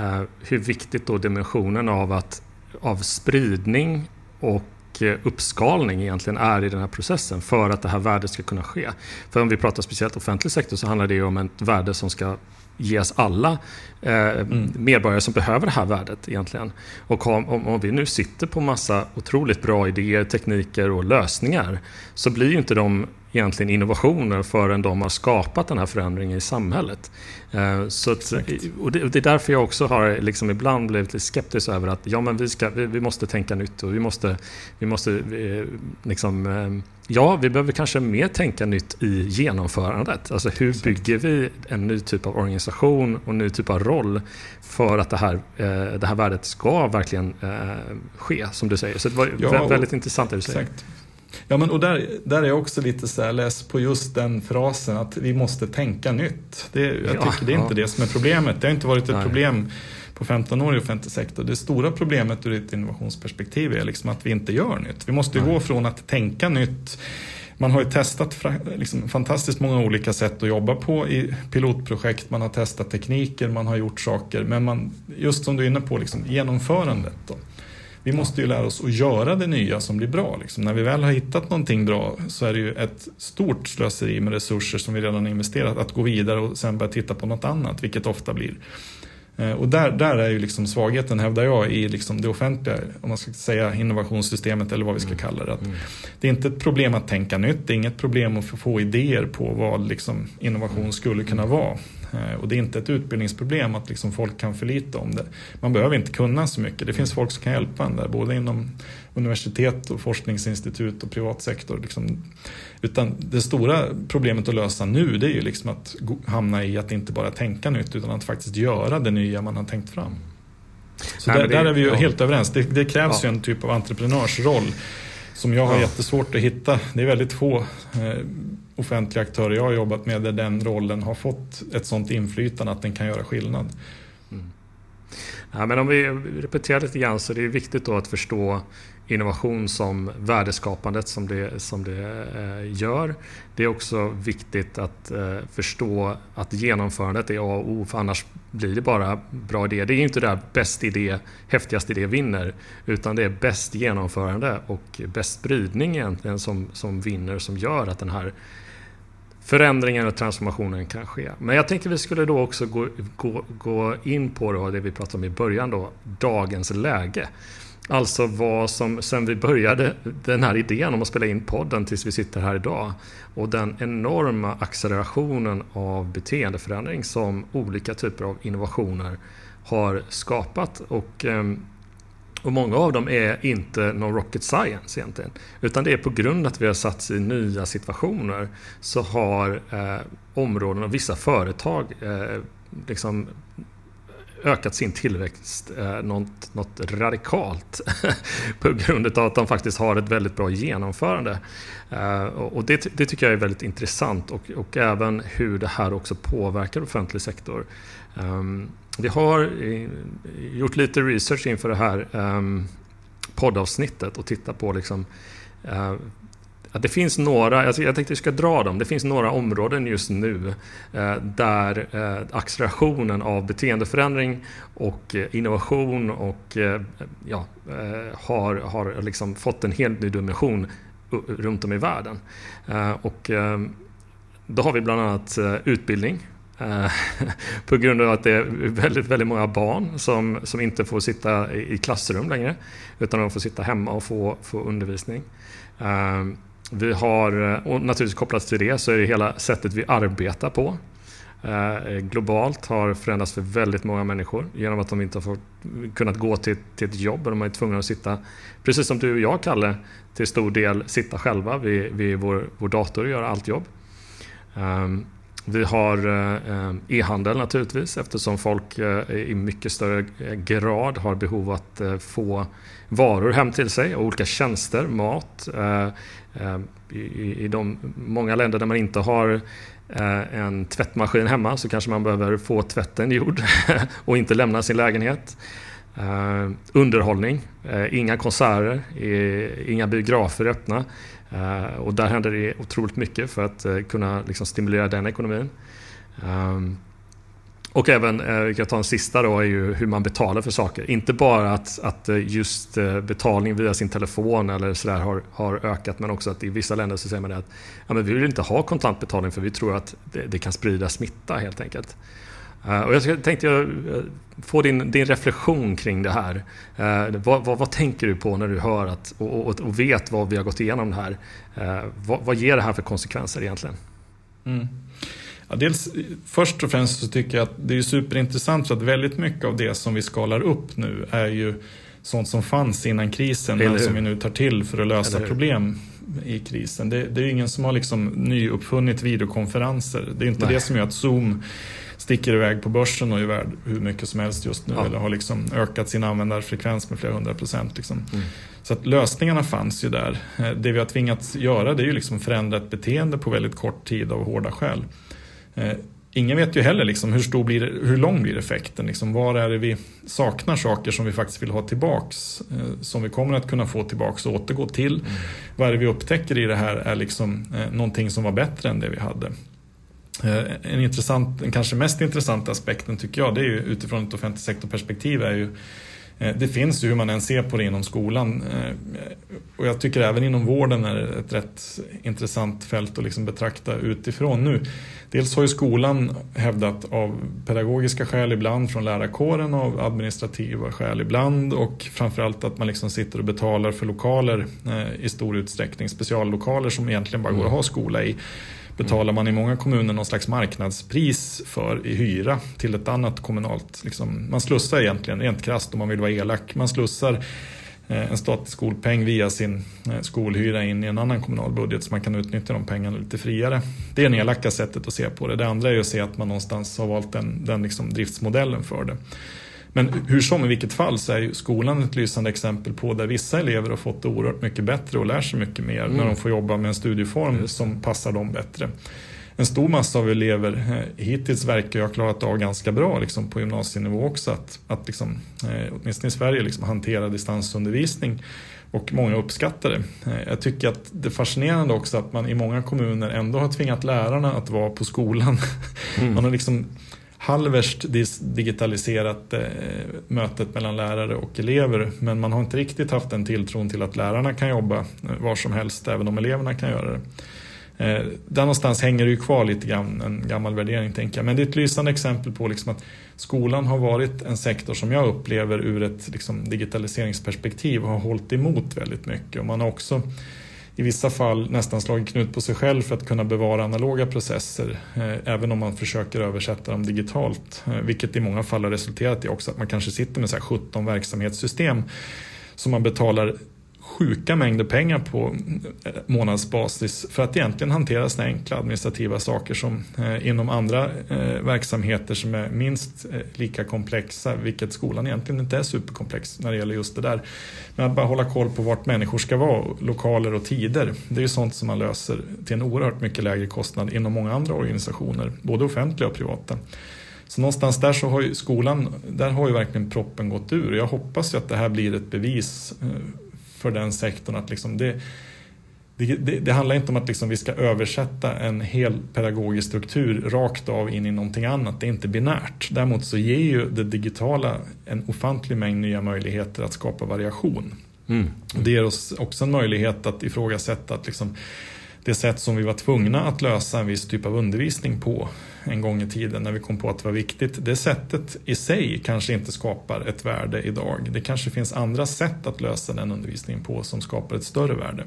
uh, hur viktigt då dimensionen av, att, av spridning och eh, uppskalning egentligen är i den här processen för att det här värdet ska kunna ske. För om vi pratar speciellt offentlig sektor så handlar det om ett värde som ska ges alla eh, mm. medborgare som behöver det här värdet egentligen. Och om, om, vi nu sitter på massa otroligt bra idéer, tekniker och lösningar så blir ju inte de egentligen innovationer förrän de har skapat den här förändringen i samhället. Eh, så att, och det, det, är därför jag också har liksom ibland blivit lite skeptisk över att ja, men vi, ska, vi, vi måste tänka nytt och vi måste, vi måste eh, liksom, eh, ja, vi behöver kanske mer tänka nytt i genomförandet. Alltså hur bygger vi en ny typ av organisation och en ny typ av roll för att det här, det här värdet ska verkligen ske, som du säger. Så det var ja, väldigt intressant det du säger. Exakt. Ja, men och där, där är jag också lite så här less på just den frasen att vi måste tänka nytt. Det, jag ja, tycker det är ja. inte det som är problemet. Det har inte varit ett Nej. problem på 15 år i offentlig sektor. Det stora problemet ur ett innovationsperspektiv är liksom att vi inte gör nytt. Vi måste gå från att tänka nytt man har ju testat liksom, fantastiskt många olika sätt att jobba på i pilotprojekt. Man har testat tekniker, man har gjort saker. Men man, just som du är inne på, liksom, genomförandet. Då. Vi måste ju lära oss att göra det nya som blir bra. Liksom. När vi väl har hittat någonting bra så är det ju ett stort slöseri med resurser som vi redan har investerat att gå vidare och sen börja titta på något annat, vilket ofta blir. Eh, och där, där är ju liksom svagheten, hävdar jag, i liksom det offentliga, om man ska säga innovationssystemet eller vad vi ska mm. kalla det. Att mm. Det är inte ett problem att tänka nytt, det är inget problem att få idéer på vad liksom innovation skulle kunna vara. Eh, och det är inte ett utbildningsproblem att liksom folk kan förlita om det. Man behöver inte kunna så mycket. Det finns folk som kan hjälpa en där, både inom universitet och forskningsinstitut och privat sektor. Liksom. Utan det stora problemet att lösa nu det är ju liksom att hamna i att inte bara tänka nytt utan att faktiskt göra det nya man har tänkt fram. Så där, det, där, är vi ju ja. helt överens. Det, det krävs ja. ju en typ av entreprenörsroll som jag har ja. jättesvårt att hitta. Det är väldigt få eh, offentliga aktörer jag har jobbat med där den rollen har fått ett sånt inflytande att den kan göra skillnad. Mm. Ja, men om vi repeterar lite grann så är det viktigt då att förstå innovation som värdeskapandet som det, som det eh, gör. Det är också viktigt att eh, förstå att genomförandet är A och O för annars blir det bara bra idéer. Det är inte där bäst idé, häftigast idé vinner utan det är bäst genomförande och bäst spridning egentligen som, som vinner som gör att den här förändringen och transformationen kan ske. Men jag tänkte vi skulle då också gå, gå, gå in på då, det vi pratade om i början, då, dagens läge. Alltså vad som, sen vi började den här idén om att spela in podden tills vi sitter här idag och den enorma accelerationen av beteendeförändring som olika typer av innovationer har skapat. Och, ehm, och många av dem är inte någon rocket science egentligen. Utan det är på grund av att vi har satts i nya situationer så har eh, områden och vissa företag eh, liksom ökat sin tillväxt eh, något, något radikalt [LAUGHS] på grund av att de faktiskt har ett väldigt bra genomförande. Eh, och det, det, tycker jag är väldigt intressant och, och, även hur det här också påverkar offentlig sektor. Um, vi har eh, gjort lite research inför det här um, poddavsnittet och tittat på liksom, uh, att det finns några, alltså jag tänkte att vi ska dra dem, det finns några områden just nu eh, där eh, accelerationen av beteendeförändring och eh, innovation och eh, ja, eh, har, har liksom fått en helt ny dimension runt om i världen. Eh, och då har vi bland annat utbildning. [LAUGHS] På grund av att det är väldigt, väldigt många barn som, som inte får sitta i klassrum längre utan de får sitta hemma och få, få undervisning. Vi har, eh, och naturligtvis kopplat till det så är det hela sättet vi arbetar på. Eh, eh, globalt har förändrats för väldigt många människor genom att de inte har fått, kunnat gå till, till ett jobb och de är tvungna att sitta, precis som du och jag Kalle, till stor del sitta själva vid, vid vår, vår dator och göra allt jobb. Um, vi har eh, eh, e-handel naturligtvis eftersom folk eh, i mycket större grad har behov att få varor hem till sig och olika tjänster, mat. I de många länder där man inte har en tvättmaskin hemma så kanske man behöver få tvätten gjord [LAUGHS] och inte lämna sin lägenhet. underhållning, inga konserter, inga biografer öppna. Eh, och där händer det otroligt mycket för att eh, kunna liksom stimulera den ekonomin. Ehm, och även, eh, vi kan ta en sista då, är ju hur man betalar för saker. Inte bara att, att just betalning via sin telefon eller sådär har, har ökat, men också att i vissa länder så säger man att ja, men vi vill inte ha kontantbetalning för vi tror att det, det kan sprida smitta helt enkelt. Eh, och jag tänkte jag eh, få din, din reflektion kring det här. Eh, vad, vad, vad, tänker du på när du hör att, och, och, och, vet vad vi har gått igenom det här? Vad, vad ger det här för konsekvenser egentligen? Mm. Ja, dels, först och främst så tycker jag att det är superintressant för att väldigt mycket av det som vi skalar upp nu är ju sånt som fanns innan krisen men som vi nu tar till för att lösa problem i krisen. Det, det är ingen som har liksom nyuppfunnit videokonferenser. Det är inte Nej. det som gör att Zoom sticker iväg på börsen och är värd hur mycket som helst just nu. Ja. Eller har liksom ökat sin användarfrekvens med flera hundra procent. Liksom. Mm. Så att lösningarna fanns ju där. Eh, det vi har tvingats göra det är ju liksom förändra ett beteende på väldigt kort tid av hårda skäl. Eh, ingen vet ju heller liksom hur, stor blir, hur lång blir effekten. Liksom var är det vi saknar saker som vi faktiskt vill ha tillbaks? Eh, som vi kommer att kunna få tillbaks och återgå till. Mm. Vad är det vi upptäcker i det här är liksom någonting som var bättre än det vi hade. Eh, en intressant, den kanske mest intressanta aspekten tycker jag, det är ju utifrån ett offentligt sektorperspektiv är ju eh, det finns ju hur man än ser på det inom skolan. Eh, och jag tycker även inom vården är det ett rätt intressant fält att liksom betrakta utifrån nu. Dels har ju skolan hävdat av pedagogiska skäl ibland från lärarkåren av administrativa skäl ibland och framförallt att man liksom sitter och betalar för lokaler i stor utsträckning, speciallokaler som egentligen bara går att ha skola i betalar man i många kommuner någon slags marknadspris för i hyra till ett annat kommunalt. Liksom, man slussar egentligen, rent krasst om man vill vara elak, man slussar eh, en statlig skolpeng via sin eh, skolhyra in i en annan kommunal budget så man kan utnyttja de pengarna lite friare. Det är det elaka sättet att se på det. Det andra är att se att man någonstans har valt den, den liksom driftsmodellen för det. Men hur som i vilket fall så är ju skolan ett lysande exempel på där vissa elever har fått det oerhört mycket bättre och lär sig mycket mer mm. när de får jobba med en studieform som passar dem bättre. En stor massa av elever eh, hittills verkar ha klarat av ganska bra liksom, på gymnasienivå också att, att liksom, eh, åtminstone i Sverige liksom, hantera distansundervisning och många uppskattar det. Eh, jag tycker att det är fascinerande också att man i många kommuner ändå har tvingat lärarna att vara på skolan. Mm. [LAUGHS] Man har liksom halvvärt digitaliserat eh, mötet mellan lärare och elever men man har inte riktigt haft den tilltron till att lärarna kan jobba eh, var som helst även om eleverna kan göra det. Eh, där någonstans hänger det ju kvar lite grann, en gammal värdering tänker jag. Men det är ett lysande exempel på liksom att skolan har varit en sektor som jag upplever ur ett liksom, digitaliseringsperspektiv har hållit emot väldigt mycket. Och man har också i vissa fall nästan slagit knut på sig själv för att kunna bevara analoga processer eh, även om man försöker översätta dem digitalt. Eh, vilket i många fall har resulterat i också att man kanske sitter med så 17 verksamhetssystem som man betalar sjuka mängder pengar på eh, månadsbasis för att egentligen hantera sådana enkla administrativa saker som eh, inom andra eh, verksamheter som är minst lika komplexa, vilket skolan egentligen inte är superkomplex när det gäller just det där. Men att bara hålla koll på vart människor ska vara, lokaler och tider, det är ju sånt som man löser till en oerhört mycket lägre kostnad inom många andra organisationer, både offentliga och privata. Så någonstans där så har ju skolan, där har ju verkligen proppen gått ur. Jag hoppas ju att det här blir ett bevis för den sektorn. Att liksom det, det, det, det, handlar inte om att liksom vi ska översätta en hel pedagogisk struktur rakt av in i någonting annat. Det är inte binärt. Däremot så ger ju det digitala en ofantlig mängd nya möjligheter att skapa variation. Mm. Det ger oss också en möjlighet att ifrågasätta att liksom det sätt som vi var tvungna att lösa en viss typ av undervisning på en gång i tiden när vi kom på att det var viktigt. Det sättet i sig kanske inte skapar ett värde idag. Det kanske finns andra sätt att lösa den undervisningen på som skapar ett större värde.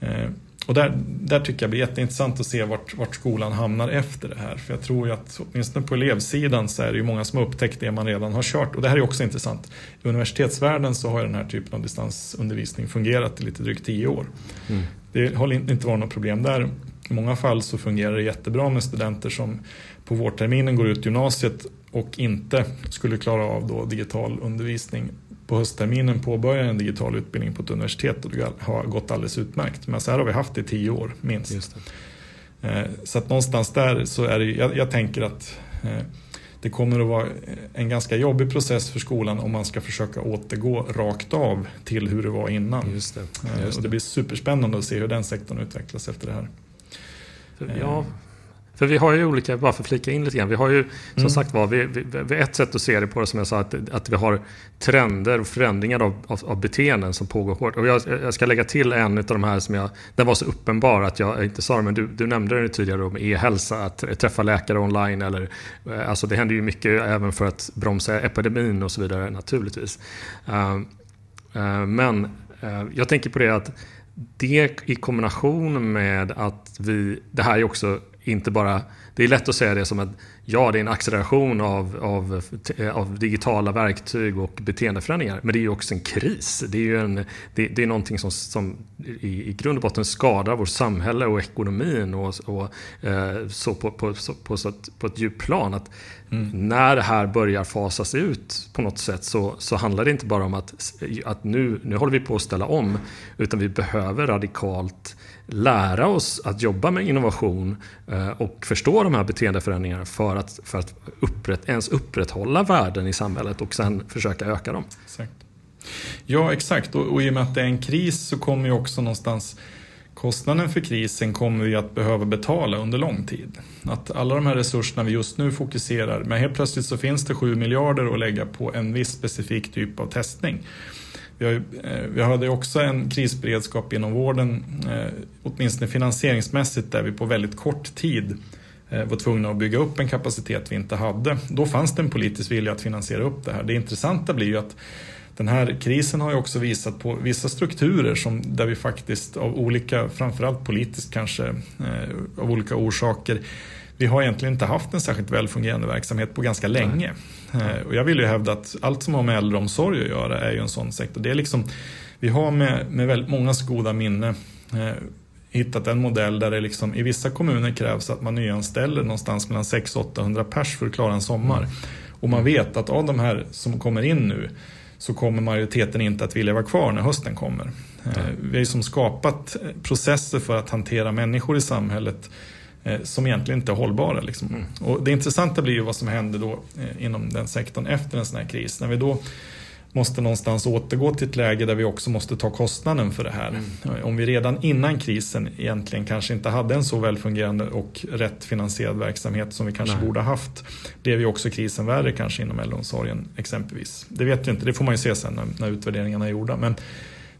Eh, och där, där tycker jag blir jätteintressant att se vart, vart skolan hamnar efter det här. För jag tror ju att åtminstone på elevsidan så är det ju många som har upptäckt det man redan har kört. Och det här är också intressant. I universitetsvärlden så har den här typen av distansundervisning fungerat i lite drygt tio år. Mm. Det har inte varit något problem där. I många fall så fungerar det jättebra med studenter som på vårterminen går ut gymnasiet och inte skulle klara av då digital undervisning. På höstterminen påbörjar en digital utbildning på ett universitet och det har gått alldeles utmärkt. Men så här har vi haft det i tio år minst. Eh, så att någonstans där så är det, jag, jag tänker att eh, det kommer att vara en ganska jobbig process för skolan om man ska försöka återgå rakt av till hur det var innan. Just det. Eh, Just det. Och det blir superspännande att se hur den sektorn utvecklas efter det här. Ja, för vi har ju olika, bara för att flika in lite grann, vi har ju som mm. sagt var, vi, vi, vi, ett sätt att se det på det som jag sa, att, att vi har trender och förändringar av, av, av beteenden som pågår hårt. Och jag, jag, ska lägga till en av de här som jag, den var så uppenbar att jag inte sa det, men du, du nämnde det tidigare om e-hälsa, att träffa läkare online eller, eh, alltså det händer ju mycket även för att bromsa epidemin och så vidare naturligtvis. Uh, uh, men uh, jag tänker på det att det i kombination med att vi, det här är också inte bara, det är lätt att säga det som att ja, det är en acceleration av, av, av digitala verktyg och beteendeförändringar. Men det är ju också en kris. Det är ju en, det, det är någonting som, som i, i grund och botten skadar vårt samhälle och ekonomin och, och eh, så på, på, så, på, så på ett djupt plan. Att mm. När det här börjar fasas ut på något sätt så, så handlar det inte bara om att, att nu, nu håller vi på att ställa om utan vi behöver radikalt lära oss att jobba med innovation eh, och förstå de här beteendeförändringarna för att, för att upprätt, ens upprätthålla värden i samhället och sen försöka öka dem. Exakt. Ja, exakt. Och, och i och med att det är en kris så kommer ju också någonstans kostnaden för krisen kommer vi att behöva betala under lång tid. Att alla de här resurserna vi just nu fokuserar, men helt plötsligt så finns det 7 miljarder att lägga på en viss specifik typ av testning. Vi, har, eh, vi hade också en krisberedskap inom vården, eh, åtminstone finansieringsmässigt, där vi på väldigt kort tid eh, var tvungna att bygga upp en kapacitet vi inte hade. Då fanns det en politisk vilja att finansiera upp det här. Det intressanta blir ju att den här krisen har ju också visat på vissa strukturer som, där vi faktiskt av olika, framförallt politiskt kanske, av olika orsaker, vi har egentligen inte haft en särskilt välfungerande verksamhet på ganska länge. Eh, och jag vill ju hävda att allt som har med äldreomsorg att göra är ju en sån sektor. Det är liksom, vi har med, med väldigt mångas goda minne eh, hittat en modell där det liksom, i vissa kommuner krävs att man nyanställer någonstans mellan 600-800 pers för att klara en sommar. Och man vet att av de här som kommer in nu så kommer majoriteten inte att vilja vara kvar när hösten kommer. Mm. Vi har ju som skapat processer för att hantera människor i samhället som egentligen inte är hållbara. Liksom. Mm. Och det intressanta blir ju vad som händer då eh, inom den sektorn efter en sån här kris. När vi då måste någonstans återgå till ett läge där vi också måste ta kostnaden för det här. Mm. Om vi redan innan krisen egentligen kanske inte hade en så välfungerande och rätt finansierad verksamhet som vi kanske Nej. borde haft blev ju också krisen värre kanske inom äldreomsorgen exempelvis. Det vet vi inte, det får man ju se sen när, när utvärderingarna är gjorda. Men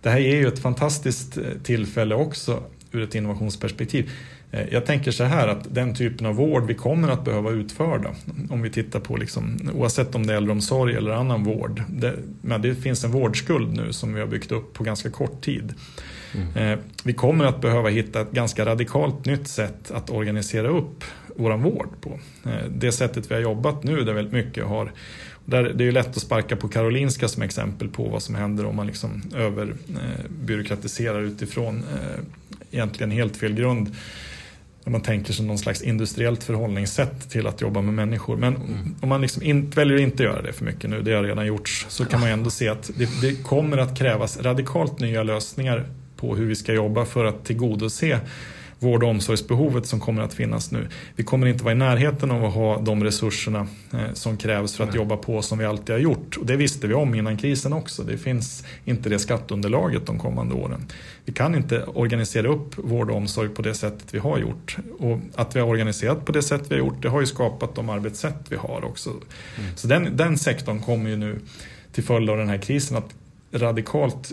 det här är ju ett fantastiskt eh, tillfälle också ur ett innovationsperspektiv. Eh, jag tänker så här att den typen av vård vi kommer att behöva utföra, om vi tittar på liksom, oavsett om det är äldreomsorg eller annan vård. Det, men det finns en vårdskuld nu som vi har byggt upp på ganska kort tid. Mm. Eh, vi kommer att behöva hitta ett ganska radikalt nytt sätt att organisera upp vår vård på. Eh, det sättet vi har jobbat nu där väldigt mycket har där det är lätt att sparka på Karolinska som exempel på vad som händer om man liksom överbyråkratiserar utifrån egentligen helt fel grund om man tänker sig någon slags industriellt förhållningssätt till att jobba med människor. Men mm. om man liksom in, väljer att inte göra det för mycket nu, det har redan gjorts, så kan man ändå se att det, det kommer att krävas radikalt nya lösningar på hur vi ska jobba för att tillgodose vård och omsorgsbehovet som kommer att finnas nu. Vi kommer inte vara i närheten av att ha de resurserna eh, som krävs för att jobba på som vi alltid har gjort. Och det visste vi om innan krisen också. Det finns inte det skatteunderlaget de kommande åren. Vi kan inte organisera upp vård och omsorg på det sättet vi har gjort. Och att vi har organiserat på det sätt vi har gjort, det har ju skapat de arbetssätt vi har också. Mm. Så den, den sektorn kommer ju nu till följd av den här krisen att radikalt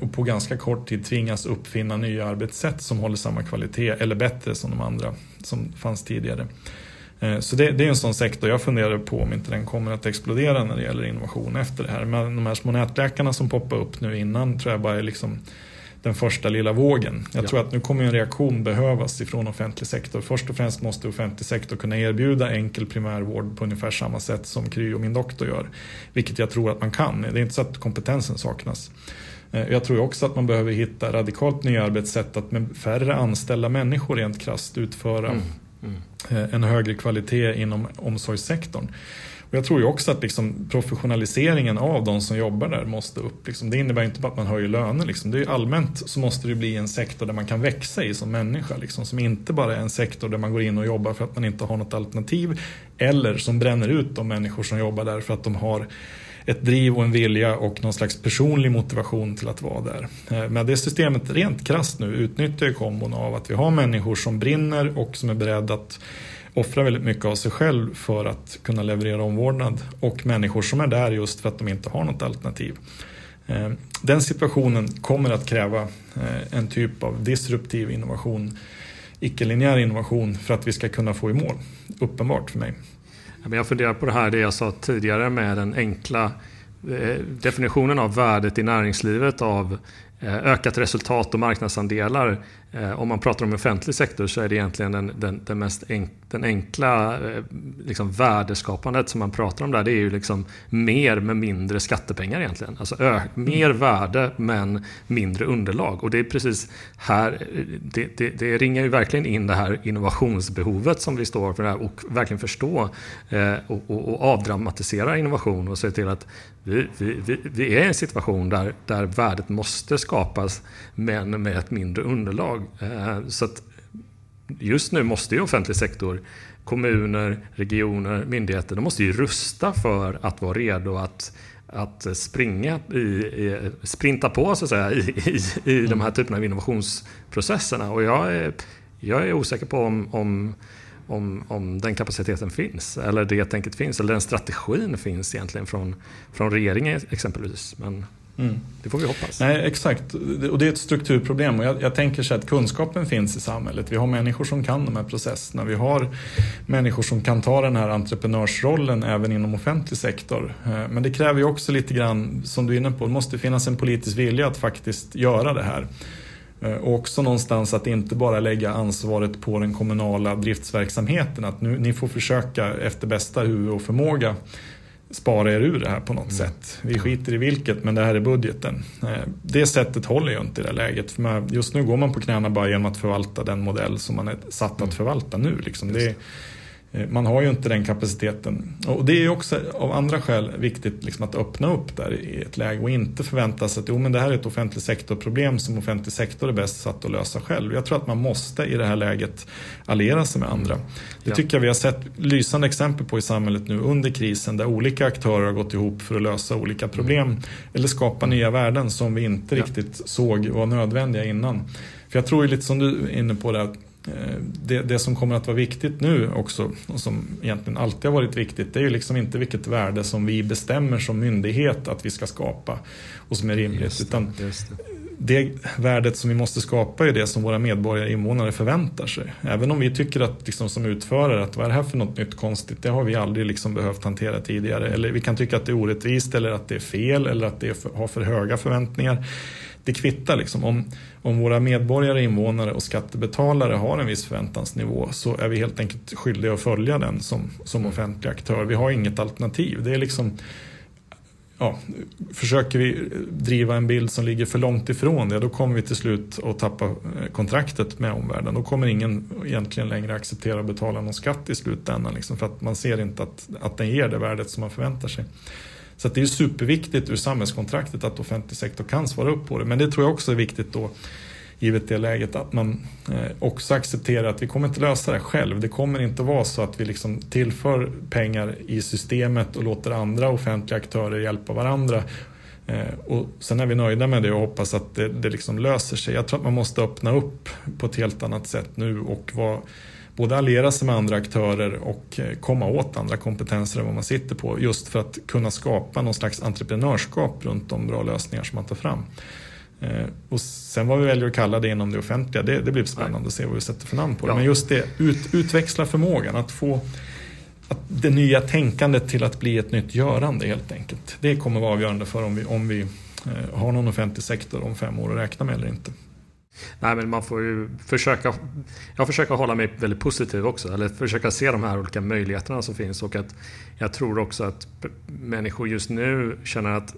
och på ganska kort tid tvingas uppfinna nya arbetssätt som håller samma kvalitet eller bättre som de andra som fanns tidigare. Eh, så det, det, är en sån sektor jag funderar på om inte den kommer att explodera när det gäller innovation efter det här. Men de här små nätläkarna som poppar upp nu innan tror jag bara är liksom den första lilla vågen. Jag ja. tror att nu kommer en reaktion behövas ifrån offentlig sektor. Först och främst måste offentlig sektor kunna erbjuda enkel primärvård på ungefär samma sätt som Kry och min doktor gör. Vilket jag tror att man kan. Det är inte så att kompetensen saknas. Eh, jag tror också att man behöver hitta radikalt nya arbetssätt att med färre anställda människor rent krasst utföra mm. Mm. Eh, en högre kvalitet inom omsorgssektorn. Och jag tror ju också att liksom professionaliseringen av de som jobbar där måste upp. Liksom. Det innebär inte bara att man höjer löner. Liksom. Det är allmänt så måste det bli en sektor där man kan växa i som människa. Liksom. Som inte bara är en sektor där man går in och jobbar för att man inte har något alternativ. Eller som bränner ut de människor som jobbar där för att de har ett driv och en vilja och någon slags personlig motivation till att vara där. Eh, men det systemet rent krasst nu utnyttjar kombon av att vi har människor som brinner och som är beredda att offra väldigt mycket av sig själv för att kunna leverera omvårdnad och människor som är där just för att de inte har något alternativ. Eh, den situationen kommer att kräva eh, en typ av disruptiv innovation, icke-linjär innovation för att vi ska kunna få i mål. Uppenbart för mig. Jag funderar på det här det jag sa tidigare med den enkla eh, definitionen av värdet i näringslivet av eh, ökat resultat och marknadsandelar om man pratar om offentlig sektor så är det egentligen den, den, den mest enk, den enkla eh, liksom värdeskapandet som man pratar om där. Det är ju liksom mer med mindre skattepengar egentligen. Alltså ö, mer värde men mindre underlag. Och det är precis här, det, det, det ringar ju verkligen in det här innovationsbehovet som vi står för här och verkligen förstå eh, och, och, och, avdramatisera innovation och se till att vi, vi, vi, vi är i en situation där, där värdet måste skapas men med ett mindre underlag. Eh, så att just nu måste ju offentlig sektor, kommuner, regioner, myndigheter, de måste ju rusta för att vara redo att att springa i, i, sprinta på så att säga, i, i, i de här typerna av innovationsprocesserna. Och jag är, jag är osäker på om, om, om, om den kapaciteten finns, eller det tänket finns, eller den strategin finns egentligen från, från regeringen exempelvis. Men Mm. Det får vi hoppas. Nej, exakt. Och det är ett strukturproblem. Och jag, jag tänker så att kunskapen finns i samhället. Vi har människor som kan de här processerna. Vi har människor som kan ta den här entreprenörsrollen även inom offentlig sektor. Eh, men det kräver ju också lite grann, som du är inne på, det måste finnas en politisk vilja att faktiskt göra det här. Eh, och också någonstans att inte bara lägga ansvaret på den kommunala driftsverksamheten. Att nu, ni får försöka efter bästa huvud och förmåga spara er ur det här på något mm. sätt. Vi skiter i vilket, men det här är budgeten. Eh, det sättet håller ju inte i det här läget. För just nu går man på knäna bara genom att förvalta den modell som man är satt att mm. förvalta nu. Liksom. Det, man har ju inte den kapaciteten. Och det är också av andra skäl viktigt liksom att öppna upp där i ett läge och inte förvänta sig att jo, men det här är ett offentlig sektorproblem som offentlig sektor är bäst satt att lösa själv. Jag tror att man måste i det här läget alliera sig med andra. Det tycker jag vi har sett lysande exempel på i samhället nu under krisen där olika aktörer har gått ihop för att lösa olika problem eller skapa nya värden som vi inte riktigt såg var nödvändiga innan. För jag tror ju lite som du är inne på det Eh, det, det, som kommer att vara viktigt nu också och som egentligen alltid har varit viktigt det är ju liksom inte vilket värde som vi bestämmer som myndighet att vi ska skapa och som är rimligt. Just det, utan det. värdet som vi måste skapa är det som våra medborgare och invånare förväntar sig. Även om vi tycker att liksom som utförare att vad är det här för något nytt konstigt det har vi aldrig liksom behövt hantera tidigare. Eller vi kan tycka att det är orättvist eller att det är fel eller att det för, har för höga förväntningar det kvittar liksom. Om, om våra medborgare, invånare och skattebetalare har en viss förväntansnivå så är vi helt enkelt skyldiga att följa den som, som offentlig aktör. Vi har inget alternativ. Det är liksom Ja, försöker vi driva en bild som ligger för långt ifrån det, då kommer vi till slut att tappa eh, kontraktet med omvärlden. Då kommer ingen egentligen längre acceptera att betala någon skatt i slutändan, liksom, för att man ser inte att, att den ger det värdet som man förväntar sig. Så det är superviktigt ur samhällskontraktet att offentlig sektor kan svara upp på det. Men det tror jag också är viktigt då givet det läget att man eh, också accepterar att vi kommer inte lösa det själv. Det kommer inte vara så att vi liksom tillför pengar i systemet och låter andra offentliga aktörer hjälpa varandra. Eh, och sen är vi nöjda med det och hoppas att det, det liksom löser sig. Jag tror att man måste öppna upp på ett helt annat sätt nu och vara både alliera sig med andra aktörer och eh, komma åt andra kompetenser än vad man sitter på. Just för att kunna skapa någon slags entreprenörskap runt de bra lösningar som man tar fram. Eh, och sen vad vi väljer att kalla det inom det offentliga, det, det blir spännande att se vad vi sätter för namn på det. Men just det, ut, utväxla förmågan att få att det nya tänkandet till att bli ett nytt görande helt enkelt. Det kommer vara avgörande för om vi, om vi eh, har någon offentlig sektor om fem år att räkna med eller inte. Nej, men man får ju försöka, jag försöker hålla mig väldigt positiv också, eller försöka se de här olika möjligheterna som finns och att jag tror också att människor just nu känner att,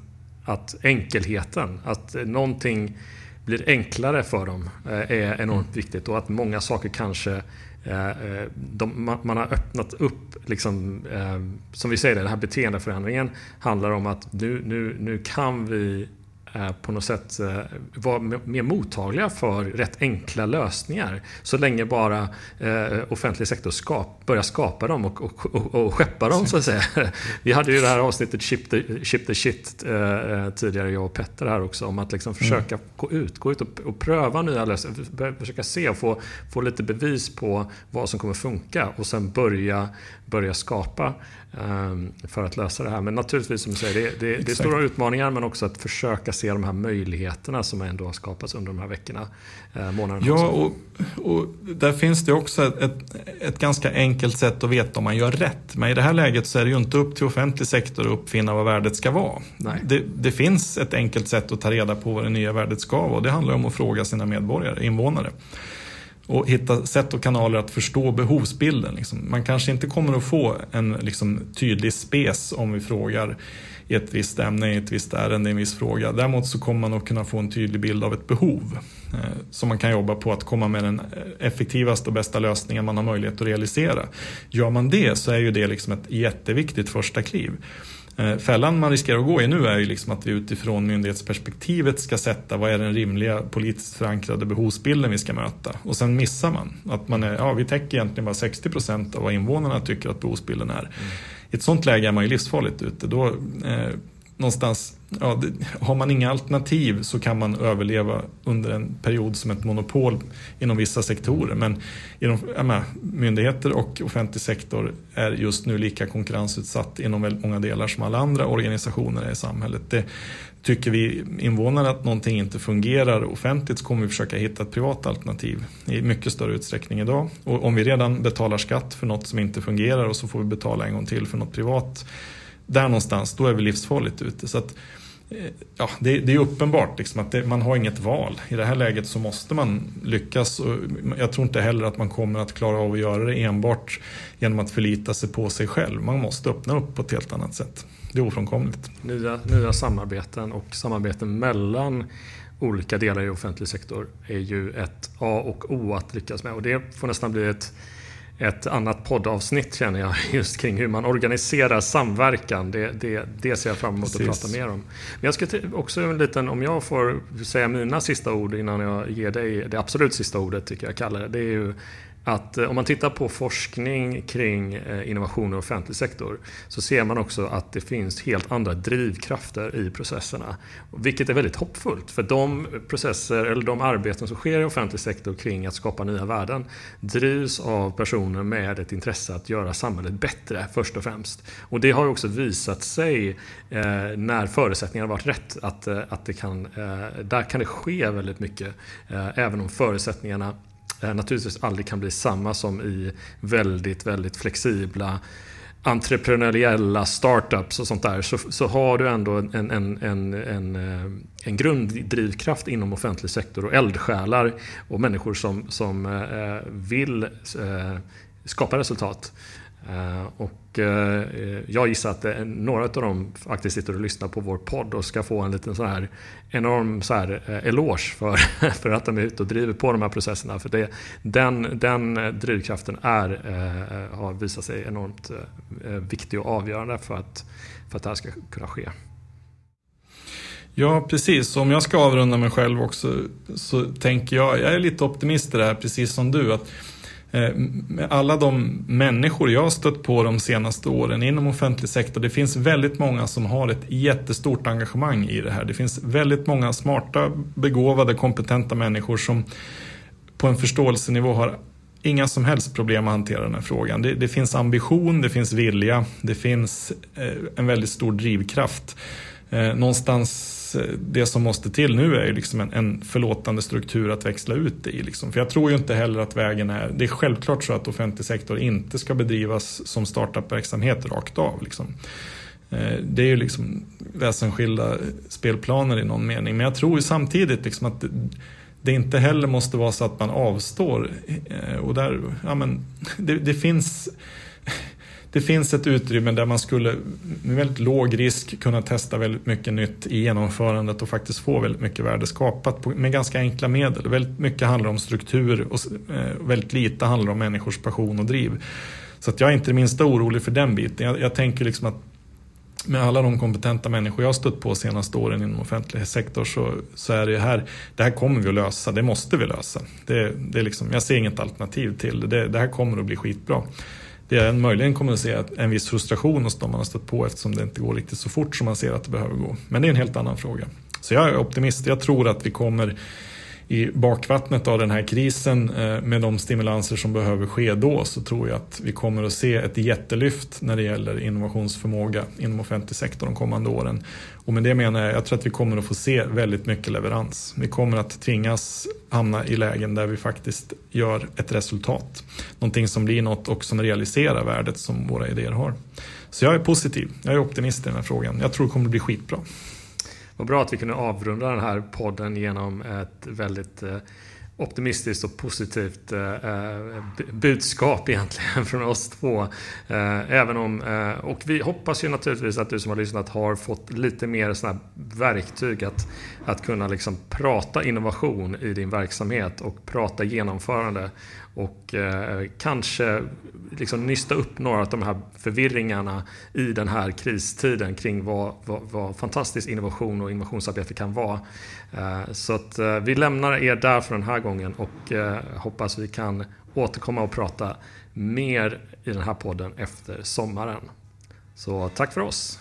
att enkelheten, att någonting blir enklare för dem eh, är enormt mm. viktigt och att många saker kanske eh, eh, de, man har öppnat upp, liksom, som vi säger, den här beteendeförändringen handlar om att nu, nu, nu kan vi på något sätt eh, vara mer mottagliga för rätt enkla lösningar. Så länge bara eh, offentlig sektor skap, börjar skapa dem och, och, och, och skeppa dem så att säga. [LAUGHS] Vi hade ju det här avsnittet Ship the, Ship the Shit tidigare, jag och Petter här också, om att liksom försöka mm. gå ut, gå ut och, och pröva nya lösningar. Försöka se och få, få lite bevis på vad som kommer funka och sen börja, börja skapa för att lösa det här. Men naturligtvis som du säger, det, det, det är stora utmaningar men också att försöka se de här möjligheterna som ändå har skapats under de här veckorna, eh, månaderna. Ja, och, och, där finns det också ett, ett, ett, ganska enkelt sätt att veta om man gör rätt. Men i det här läget så är det ju inte upp till offentlig sektor att uppfinna vad värdet ska vara. Det, det, finns ett enkelt sätt att ta reda på vad det nya värdet ska vara och det handlar om att fråga sina medborgare, invånare och hitta sätt och kanaler att förstå behovsbilden. Liksom. Man kanske inte kommer att få en liksom, tydlig spes om vi frågar i ett visst ämne, i ett visst ärende, i en viss fråga. Däremot så kommer man att kunna få en tydlig bild av ett behov eh, som man kan jobba på att komma med den effektivaste och bästa lösningen man har möjlighet att realisera. Gör man det så är ju det liksom ett jätteviktigt första kliv. Eh, fällan man riskerar att gå i nu är ju liksom att vi utifrån myndighetsperspektivet ska sätta vad är den rimliga politiskt förankrade behovsbilden vi ska möta. Och sen missar man att man är, ja vi täcker egentligen bara 60 procent av vad invånarna tycker att behovsbilden är. Mm. I ett sånt läge är man ju livsfarligt ute. Då, eh, någonstans, ja, det, har man inga alternativ så kan man överleva under en period som ett monopol inom vissa sektorer. Men inom, menar, myndigheter och offentlig sektor är just nu lika konkurrensutsatt inom väldigt många delar som alla andra organisationer i samhället. Det, tycker vi invånare att någonting inte fungerar offentligt så kommer vi försöka hitta ett privat alternativ i mycket större utsträckning idag. Och om vi redan betalar skatt för något som inte fungerar och så får vi betala en gång till för något privat där någonstans, då är vi livsfarligt ute. Så att, eh, ja, det, det är uppenbart liksom att det, man har inget val. I det här läget så måste man lyckas. Och jag tror inte heller att man kommer att klara av att göra det enbart genom att förlita sig på sig själv. Man måste öppna upp på ett helt annat sätt. Det är ofrånkomligt. Nya, nya samarbeten och samarbeten mellan olika delar i offentlig sektor är ju ett A och O att lyckas med. Och det får nästan bli ett ett annat poddavsnitt känner jag [LAUGHS] just kring hur man organiserar samverkan. Det, det, det ser jag fram emot Precis. att prata mer om. Men jag ska också en liten, om jag får säga mina sista ord innan jag ger dig det absolut sista ordet tycker jag kallar det. Det är ju att eh, om man tittar på forskning kring eh, innovation i offentlig sektor så ser man också att det finns helt andra drivkrafter i processerna. Vilket är väldigt hoppfullt för de processer eller de arbeten som sker i offentlig sektor kring att skapa nya värden drivs av personer med ett intresse att göra samhället bättre först och främst. Och det har också visat sig eh, när förutsättningarna varit rätt att, att det kan, där kan det ske väldigt mycket även om förutsättningarna Eh, naturligtvis aldrig kan bli samma som i väldigt, väldigt flexibla entreprenöriella startups och sånt där så, så har du ändå en, en, en, en, en eh, grunddrivkraft inom offentlig sektor och eldsjälar och människor som, som eh, vill eh, skapa resultat. Eh, och eh, jag gissar att eh, några av dem faktiskt sitter och lyssnar på vår podd och ska få en liten så här enorm så här eloge för, [LAUGHS] för att de är ute och driver på de här processerna. För det, den, den drivkraften är, har visat sig enormt viktig och avgörande för att, för att det här ska kunna ske. Ja, precis. Om jag ska avrunda mig själv också så tänker jag, jag är lite optimist i det här, precis som du. att Eh, alla de människor jag har stött på de senaste åren inom offentlig sektor. Det finns väldigt många som har ett jättestort engagemang i det här. Det finns väldigt många smarta, begåvade, kompetenta människor som på en förståelsenivå har inga som helst problem att hantera den här frågan. Det, det finns ambition, det finns vilja, det finns eh, en väldigt stor drivkraft. Eh, någonstans Eh, det som måste till nu är ju liksom en, en förlåtande struktur att växla ut det i. Liksom. För jag tror ju inte heller att vägen är... Det är självklart så att offentlig sektor inte ska bedrivas som startup-verksamhet rakt av. Liksom. Eh, det är ju liksom väsensskilda spelplaner i någon mening. Men jag tror ju samtidigt liksom att det, det inte heller måste vara så att man avstår. Eh, och där, ja men, det, det finns det finns ett utrymme där man skulle med väldigt låg risk kunna testa väldigt mycket nytt i genomförandet och faktiskt få väldigt mycket värde skapat med ganska enkla medel. Väldigt mycket handlar om struktur och eh, väldigt lite handlar om människors passion och driv. Så att jag är inte det minsta orolig för den biten. Jag, jag tänker liksom att med alla de kompetenta människor jag har stött på senaste åren inom offentlig sektor så, så är det här, det här kommer vi att lösa, det måste vi lösa. Det, det är liksom, jag ser inget alternativ till det. det, det här kommer att bli skitbra. Det jag möjligen kommer att se en viss frustration hos dem man har stött på eftersom det inte går riktigt så fort som man ser att det behöver gå. Men det är en helt annan fråga. Så jag är optimist. Jag tror att vi kommer i bakvattnet av den här krisen eh, med de stimulanser som behöver ske då så tror jag att vi kommer att se ett jättelyft när det gäller innovationsförmåga inom offentlig sektor de kommande åren. Och med det menar jag, jag tror att vi kommer att få se väldigt mycket leverans. Vi kommer att tvingas hamna i lägen där vi faktiskt gör ett resultat. Någonting som blir något och som realiserar värdet som våra idéer har. Så jag är positiv, jag är optimist i den här frågan. Jag tror det kommer att bli skitbra. Vad bra att vi kunde avrunda den här podden genom ett väldigt eh, optimistiskt och positivt eh, eh, budskap egentligen från oss två. Även om, och vi hoppas ju naturligtvis att du som har lyssnat har fått lite mer såna verktyg att, att kunna liksom prata innovation i din verksamhet och prata genomförande och kanske liksom nysta upp några av de här förvirringarna i den här kristiden kring vad, vad, vad fantastisk innovation och innovationsarbete kan vara. Eh, så att eh, vi lämnar er där för den här gången och eh, hoppas vi kan återkomma och prata mer i den här podden efter sommaren. Så tack för oss!